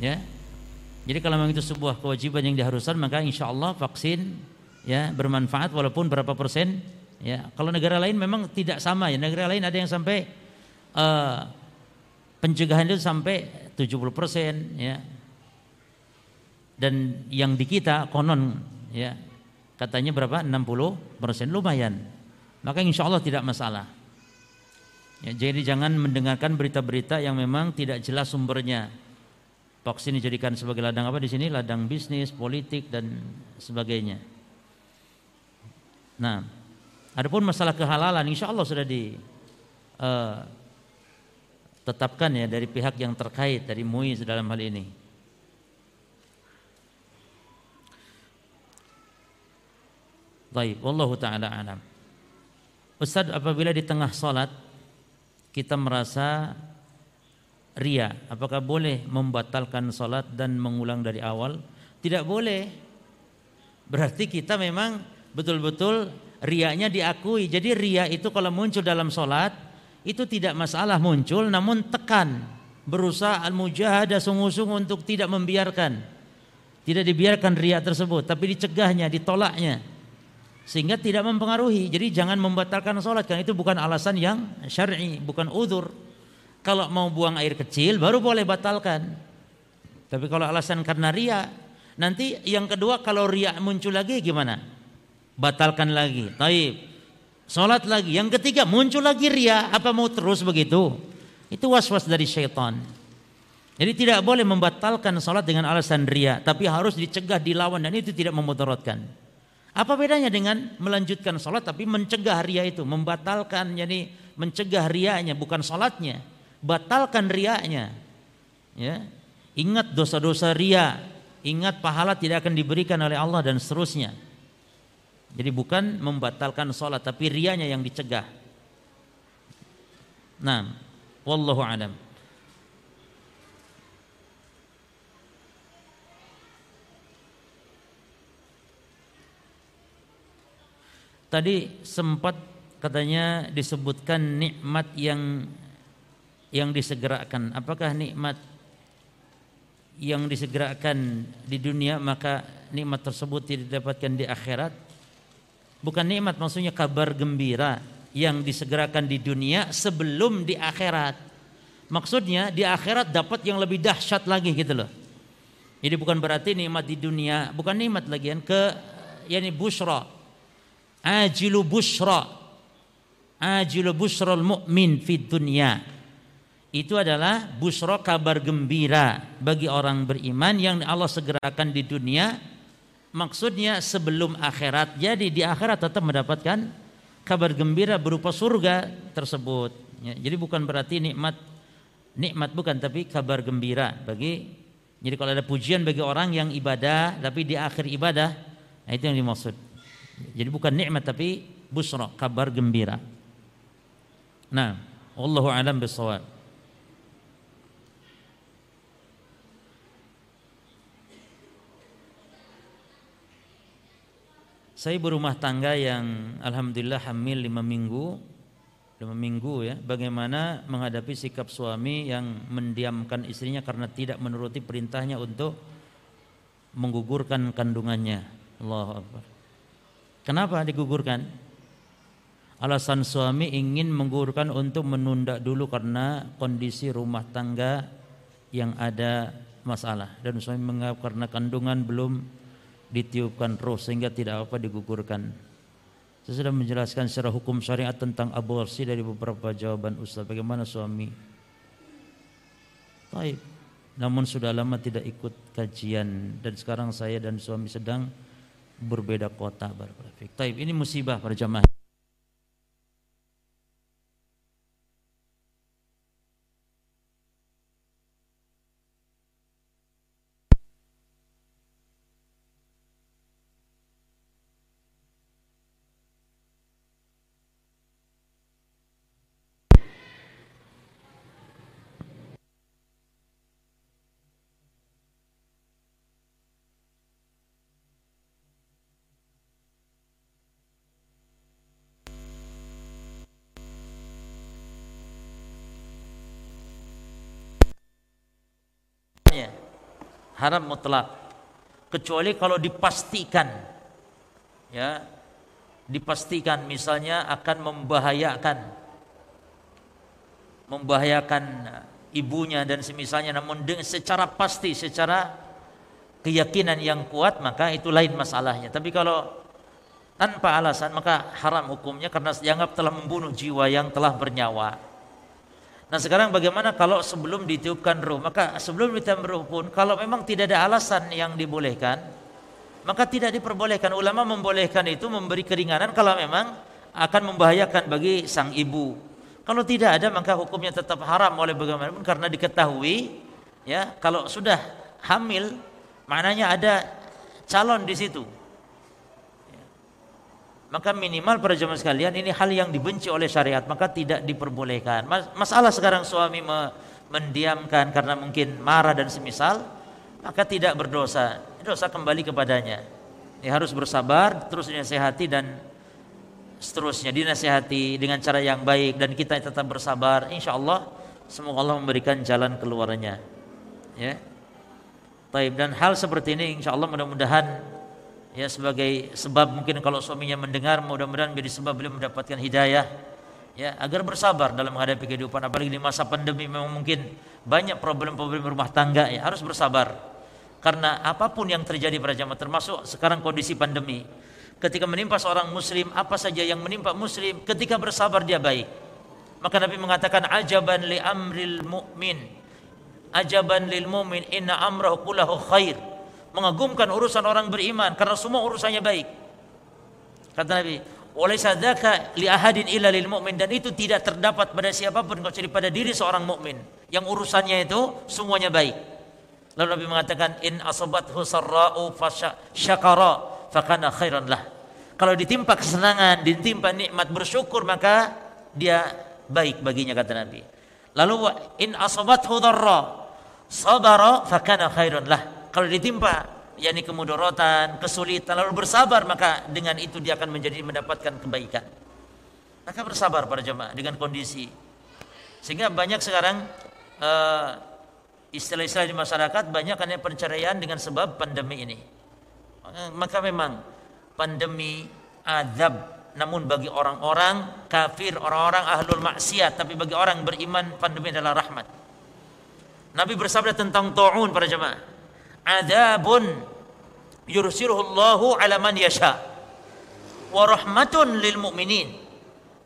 ya. Jadi kalau memang itu sebuah kewajiban yang diharuskan maka insya Allah vaksin ya bermanfaat walaupun berapa persen ya. Kalau negara lain memang tidak sama ya. Negara lain ada yang sampai uh, pencegahan itu sampai 70 persen ya. Dan yang di kita konon ya katanya berapa? 60 persen. Lumayan. Maka insya Allah tidak masalah. Ya, jadi jangan mendengarkan berita-berita yang memang tidak jelas sumbernya vaksin dijadikan sebagai ladang apa di sini? Ladang bisnis politik dan sebagainya. Nah adapun masalah kehalalan insya Allah sudah di uh, tetapkan ya dari pihak yang terkait dari MUI dalam hal ini. Baik, wallahu taala alam. Ustaz, apabila di tengah salat kita merasa ria, apakah boleh membatalkan salat dan mengulang dari awal? Tidak boleh. Berarti kita memang betul-betul riaknya diakui. Jadi ria itu kalau muncul dalam salat itu tidak masalah muncul namun tekan berusaha al-mujahadah sungguh-sungguh untuk tidak membiarkan tidak dibiarkan ria tersebut tapi dicegahnya ditolaknya sehingga tidak mempengaruhi. Jadi jangan membatalkan sholat karena itu bukan alasan yang syar'i, bukan udur. Kalau mau buang air kecil baru boleh batalkan. Tapi kalau alasan karena ria, nanti yang kedua kalau ria muncul lagi gimana? Batalkan lagi. Taib. Sholat lagi. Yang ketiga muncul lagi ria. Apa mau terus begitu? Itu was-was dari syaitan. Jadi tidak boleh membatalkan sholat dengan alasan ria, tapi harus dicegah, dilawan dan itu tidak memudaratkan. Apa bedanya dengan melanjutkan sholat tapi mencegah ria itu, membatalkan, jadi mencegah rianya bukan sholatnya, batalkan rianya. Ya, ingat dosa-dosa ria, ingat pahala tidak akan diberikan oleh Allah dan seterusnya. Jadi bukan membatalkan sholat tapi rianya yang dicegah. Nah, wallahu alam. Tadi sempat katanya disebutkan nikmat yang yang disegerakan. Apakah nikmat yang disegerakan di dunia maka nikmat tersebut tidak didapatkan di akhirat? Bukan nikmat maksudnya kabar gembira yang disegerakan di dunia sebelum di akhirat. Maksudnya di akhirat dapat yang lebih dahsyat lagi gitu loh. Jadi bukan berarti nikmat di dunia, bukan nikmat lagi yang ke yakni busra ajilu busra ajilu busral mu'min fid dunya itu adalah busra kabar gembira bagi orang beriman yang Allah segerakan di dunia maksudnya sebelum akhirat jadi di akhirat tetap mendapatkan kabar gembira berupa surga tersebut ya, jadi bukan berarti nikmat nikmat bukan tapi kabar gembira bagi jadi kalau ada pujian bagi orang yang ibadah tapi di akhir ibadah nah itu yang dimaksud jadi bukan nikmat tapi busra, kabar gembira. Nah, wallahu alam bisawab. Saya berumah tangga yang alhamdulillah hamil lima minggu, lima minggu ya. Bagaimana menghadapi sikap suami yang mendiamkan istrinya karena tidak menuruti perintahnya untuk menggugurkan kandungannya. Allah Akbar. Kenapa digugurkan? Alasan suami ingin menggugurkan untuk menunda dulu karena kondisi rumah tangga yang ada masalah dan suami menganggap karena kandungan belum ditiupkan roh sehingga tidak apa digugurkan. Saya sudah menjelaskan secara hukum syariat tentang aborsi dari beberapa jawaban Ustaz. Bagaimana suami? Baik. Namun sudah lama tidak ikut kajian dan sekarang saya dan suami sedang berbeda kota Taib ini musibah para jamaah haram mutlak kecuali kalau dipastikan ya dipastikan misalnya akan membahayakan membahayakan ibunya dan semisalnya namun dengan secara pasti secara keyakinan yang kuat maka itu lain masalahnya. Tapi kalau tanpa alasan maka haram hukumnya karena dianggap telah membunuh jiwa yang telah bernyawa. Nah sekarang bagaimana kalau sebelum ditiupkan ruh? Maka sebelum ditiupkan ruh pun kalau memang tidak ada alasan yang dibolehkan, maka tidak diperbolehkan. Ulama membolehkan itu memberi keringanan kalau memang akan membahayakan bagi sang ibu. Kalau tidak ada maka hukumnya tetap haram oleh bagaimanapun karena diketahui ya kalau sudah hamil maknanya ada calon di situ. Maka minimal para jemaah sekalian ini hal yang dibenci oleh syariat maka tidak diperbolehkan. Masalah sekarang suami me mendiamkan karena mungkin marah dan semisal maka tidak berdosa. Dosa kembali kepadanya. Dia harus bersabar terus dinasehati dan seterusnya dinasihati dengan cara yang baik dan kita tetap bersabar insya Allah semoga Allah memberikan jalan keluarnya ya Taib dan hal seperti ini insya Allah mudah-mudahan ya sebagai sebab mungkin kalau suaminya mendengar mudah-mudahan menjadi sebab beliau mendapatkan hidayah. Ya agar bersabar dalam menghadapi kehidupan apalagi di masa pandemi memang mungkin banyak problem-problem rumah tangga ya harus bersabar. Karena apa pun yang terjadi pada jamaah termasuk sekarang kondisi pandemi ketika menimpa seorang muslim apa saja yang menimpa muslim ketika bersabar dia baik. Maka Nabi mengatakan ajaban li amril mu'min. Ajaban lil mu'min inna amrahu kullahu khair mengagumkan urusan orang beriman karena semua urusannya baik kata Nabi walaysa dzaka li ahadin illa lil mu'min dan itu tidak terdapat pada siapa pun kecuali pada diri seorang mukmin yang urusannya itu semuanya baik lalu Nabi mengatakan in asabathu sarra'u fasyakara fakana khairan lah. Kalau ditimpa kesenangan, ditimpa nikmat bersyukur maka dia baik baginya kata Nabi. Lalu in asabathu dharra sabara fakana khairan lah. Kalau ditimpa yakni kemudorotan, kesulitan lalu bersabar maka dengan itu dia akan menjadi mendapatkan kebaikan. Maka bersabar para jemaah dengan kondisi. Sehingga banyak sekarang uh, istilah-istilah di masyarakat banyak kan perceraian dengan sebab pandemi ini. Eh, maka memang pandemi azab namun bagi orang-orang kafir, orang-orang ahlul maksiat, tapi bagi orang beriman pandemi adalah rahmat. Nabi bersabda tentang taun para jemaah. Adzabun yursiluhu Allahu ala man yasha wa rahmatun lil mu'minin.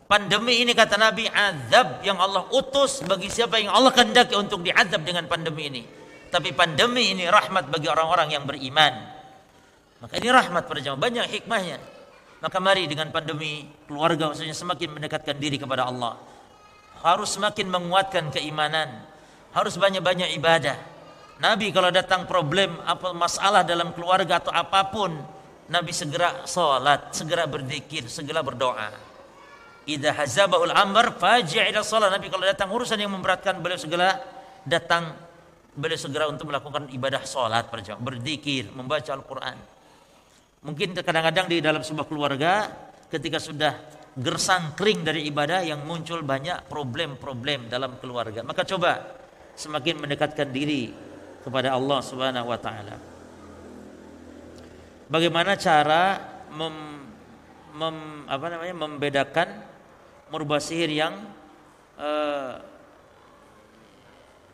Pandemi ini kata Nabi azab yang Allah utus bagi siapa yang Allah kehendaki untuk diazab dengan pandemi ini. Tapi pandemi ini rahmat bagi orang-orang yang beriman. Maka ini rahmat pada jamaah, banyak hikmahnya. Maka mari dengan pandemi keluarga maksudnya semakin mendekatkan diri kepada Allah. Harus semakin menguatkan keimanan. Harus banyak-banyak ibadah. Nabi kalau datang problem apa masalah dalam keluarga atau apa pun, Nabi segera salat, segera berzikir, segera berdoa. Idza hazabahul amr faji' ila salat. Nabi kalau datang urusan yang memberatkan beliau segera datang beliau segera untuk melakukan ibadah salat berzikir, membaca Al-Qur'an. Mungkin kadang-kadang di dalam sebuah keluarga ketika sudah gersang kering dari ibadah yang muncul banyak problem-problem dalam keluarga. Maka coba semakin mendekatkan diri kepada Allah Subhanahu wa taala. Bagaimana cara mem, mem, apa namanya membedakan merubah sihir yang uh,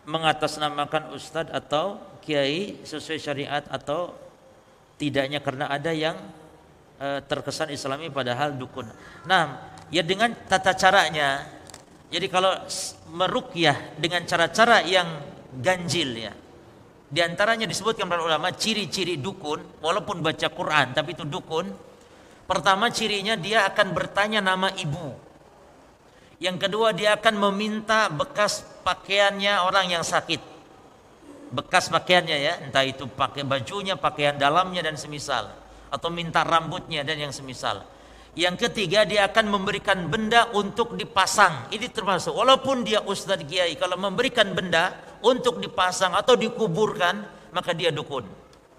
mengatasnamakan ustadz atau kiai sesuai syariat atau tidaknya karena ada yang e, terkesan islami padahal dukun. Nah, ya dengan tata caranya. Jadi kalau merukyah dengan cara-cara yang ganjil ya. Di antaranya disebutkan para ulama ciri-ciri dukun walaupun baca Quran tapi itu dukun. Pertama cirinya dia akan bertanya nama ibu. Yang kedua dia akan meminta bekas pakaiannya orang yang sakit bekas pakaiannya ya, entah itu pakai bajunya, pakaian dalamnya dan semisal atau minta rambutnya dan yang semisal. Yang ketiga dia akan memberikan benda untuk dipasang. Ini termasuk walaupun dia ustadz kiai kalau memberikan benda untuk dipasang atau dikuburkan maka dia dukun.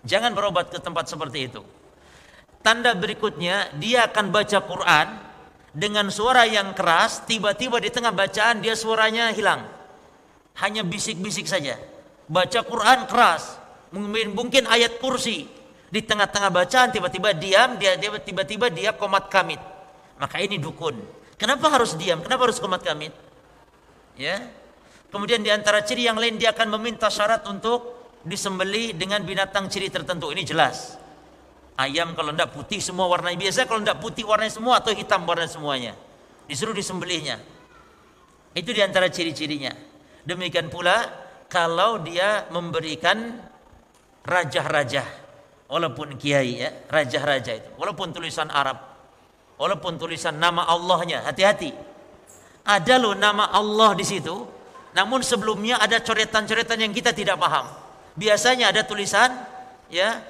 Jangan berobat ke tempat seperti itu. Tanda berikutnya dia akan baca Quran dengan suara yang keras, tiba-tiba di tengah bacaan dia suaranya hilang. Hanya bisik-bisik saja baca Quran keras, mungkin ayat kursi di tengah-tengah bacaan tiba-tiba diam, dia tiba-tiba dia komat kamit. Maka ini dukun. Kenapa harus diam? Kenapa harus komat kamit? Ya. Kemudian di antara ciri yang lain dia akan meminta syarat untuk disembeli dengan binatang ciri tertentu. Ini jelas. Ayam kalau tidak putih semua warna biasa, kalau tidak putih warnanya semua atau hitam warna semuanya. Disuruh disembelihnya. Itu di antara ciri-cirinya. Demikian pula kalau dia memberikan raja-raja, walaupun kiai ya, raja-raja itu, walaupun tulisan Arab, walaupun tulisan nama Allahnya, hati-hati. Ada loh nama Allah di situ, namun sebelumnya ada coretan-coretan yang kita tidak paham. Biasanya ada tulisan ya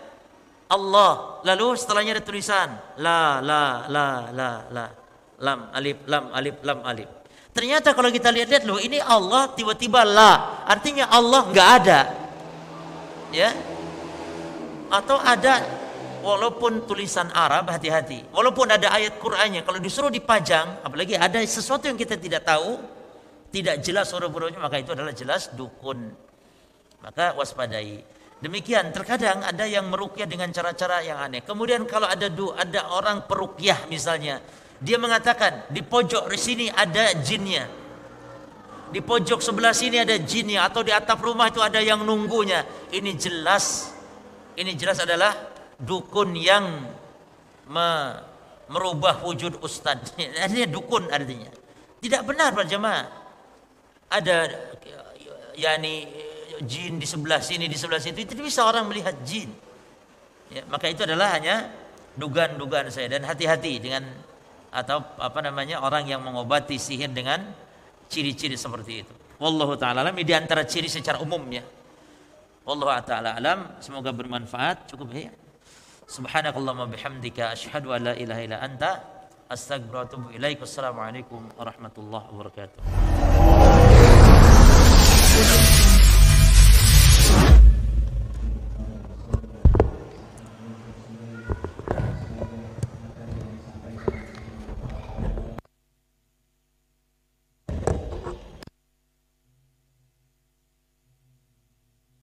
Allah, lalu setelahnya ada tulisan la la la la la lam alif lam alif lam alif. Ternyata kalau kita lihat-lihat loh ini Allah tiba-tiba la, artinya Allah nggak ada. Ya. Atau ada walaupun tulisan Arab hati-hati. Walaupun ada ayat Qur'annya kalau disuruh dipajang, apalagi ada sesuatu yang kita tidak tahu, tidak jelas huruf-hurufnya maka itu adalah jelas dukun. Maka waspadai. Demikian terkadang ada yang merukyah dengan cara-cara yang aneh. Kemudian kalau ada du, ada orang perukyah misalnya, dia mengatakan di pojok di sini ada jinnya. Di pojok sebelah sini ada jinnya atau di atap rumah itu ada yang nunggunya. Ini jelas ini jelas adalah dukun yang me, merubah wujud ustaz. [laughs] Artinya dukun artinya. Tidak benar Pak jemaah ada yakni jin di sebelah sini di sebelah situ itu bisa orang melihat jin. Ya, maka itu adalah hanya dugaan-dugaan saya. Dan hati-hati dengan atau apa namanya orang yang mengobati sihir dengan ciri-ciri seperti itu. Wallahu taala alam. Di antara ciri secara umumnya wallahu taala alam. Semoga bermanfaat. Cukup ya. Subhanakallahumma bihamdika. Asyhadu an la ilaha illa anta. Astaghfiruka wa atubu warahmatullahi wabarakatuh Thank you.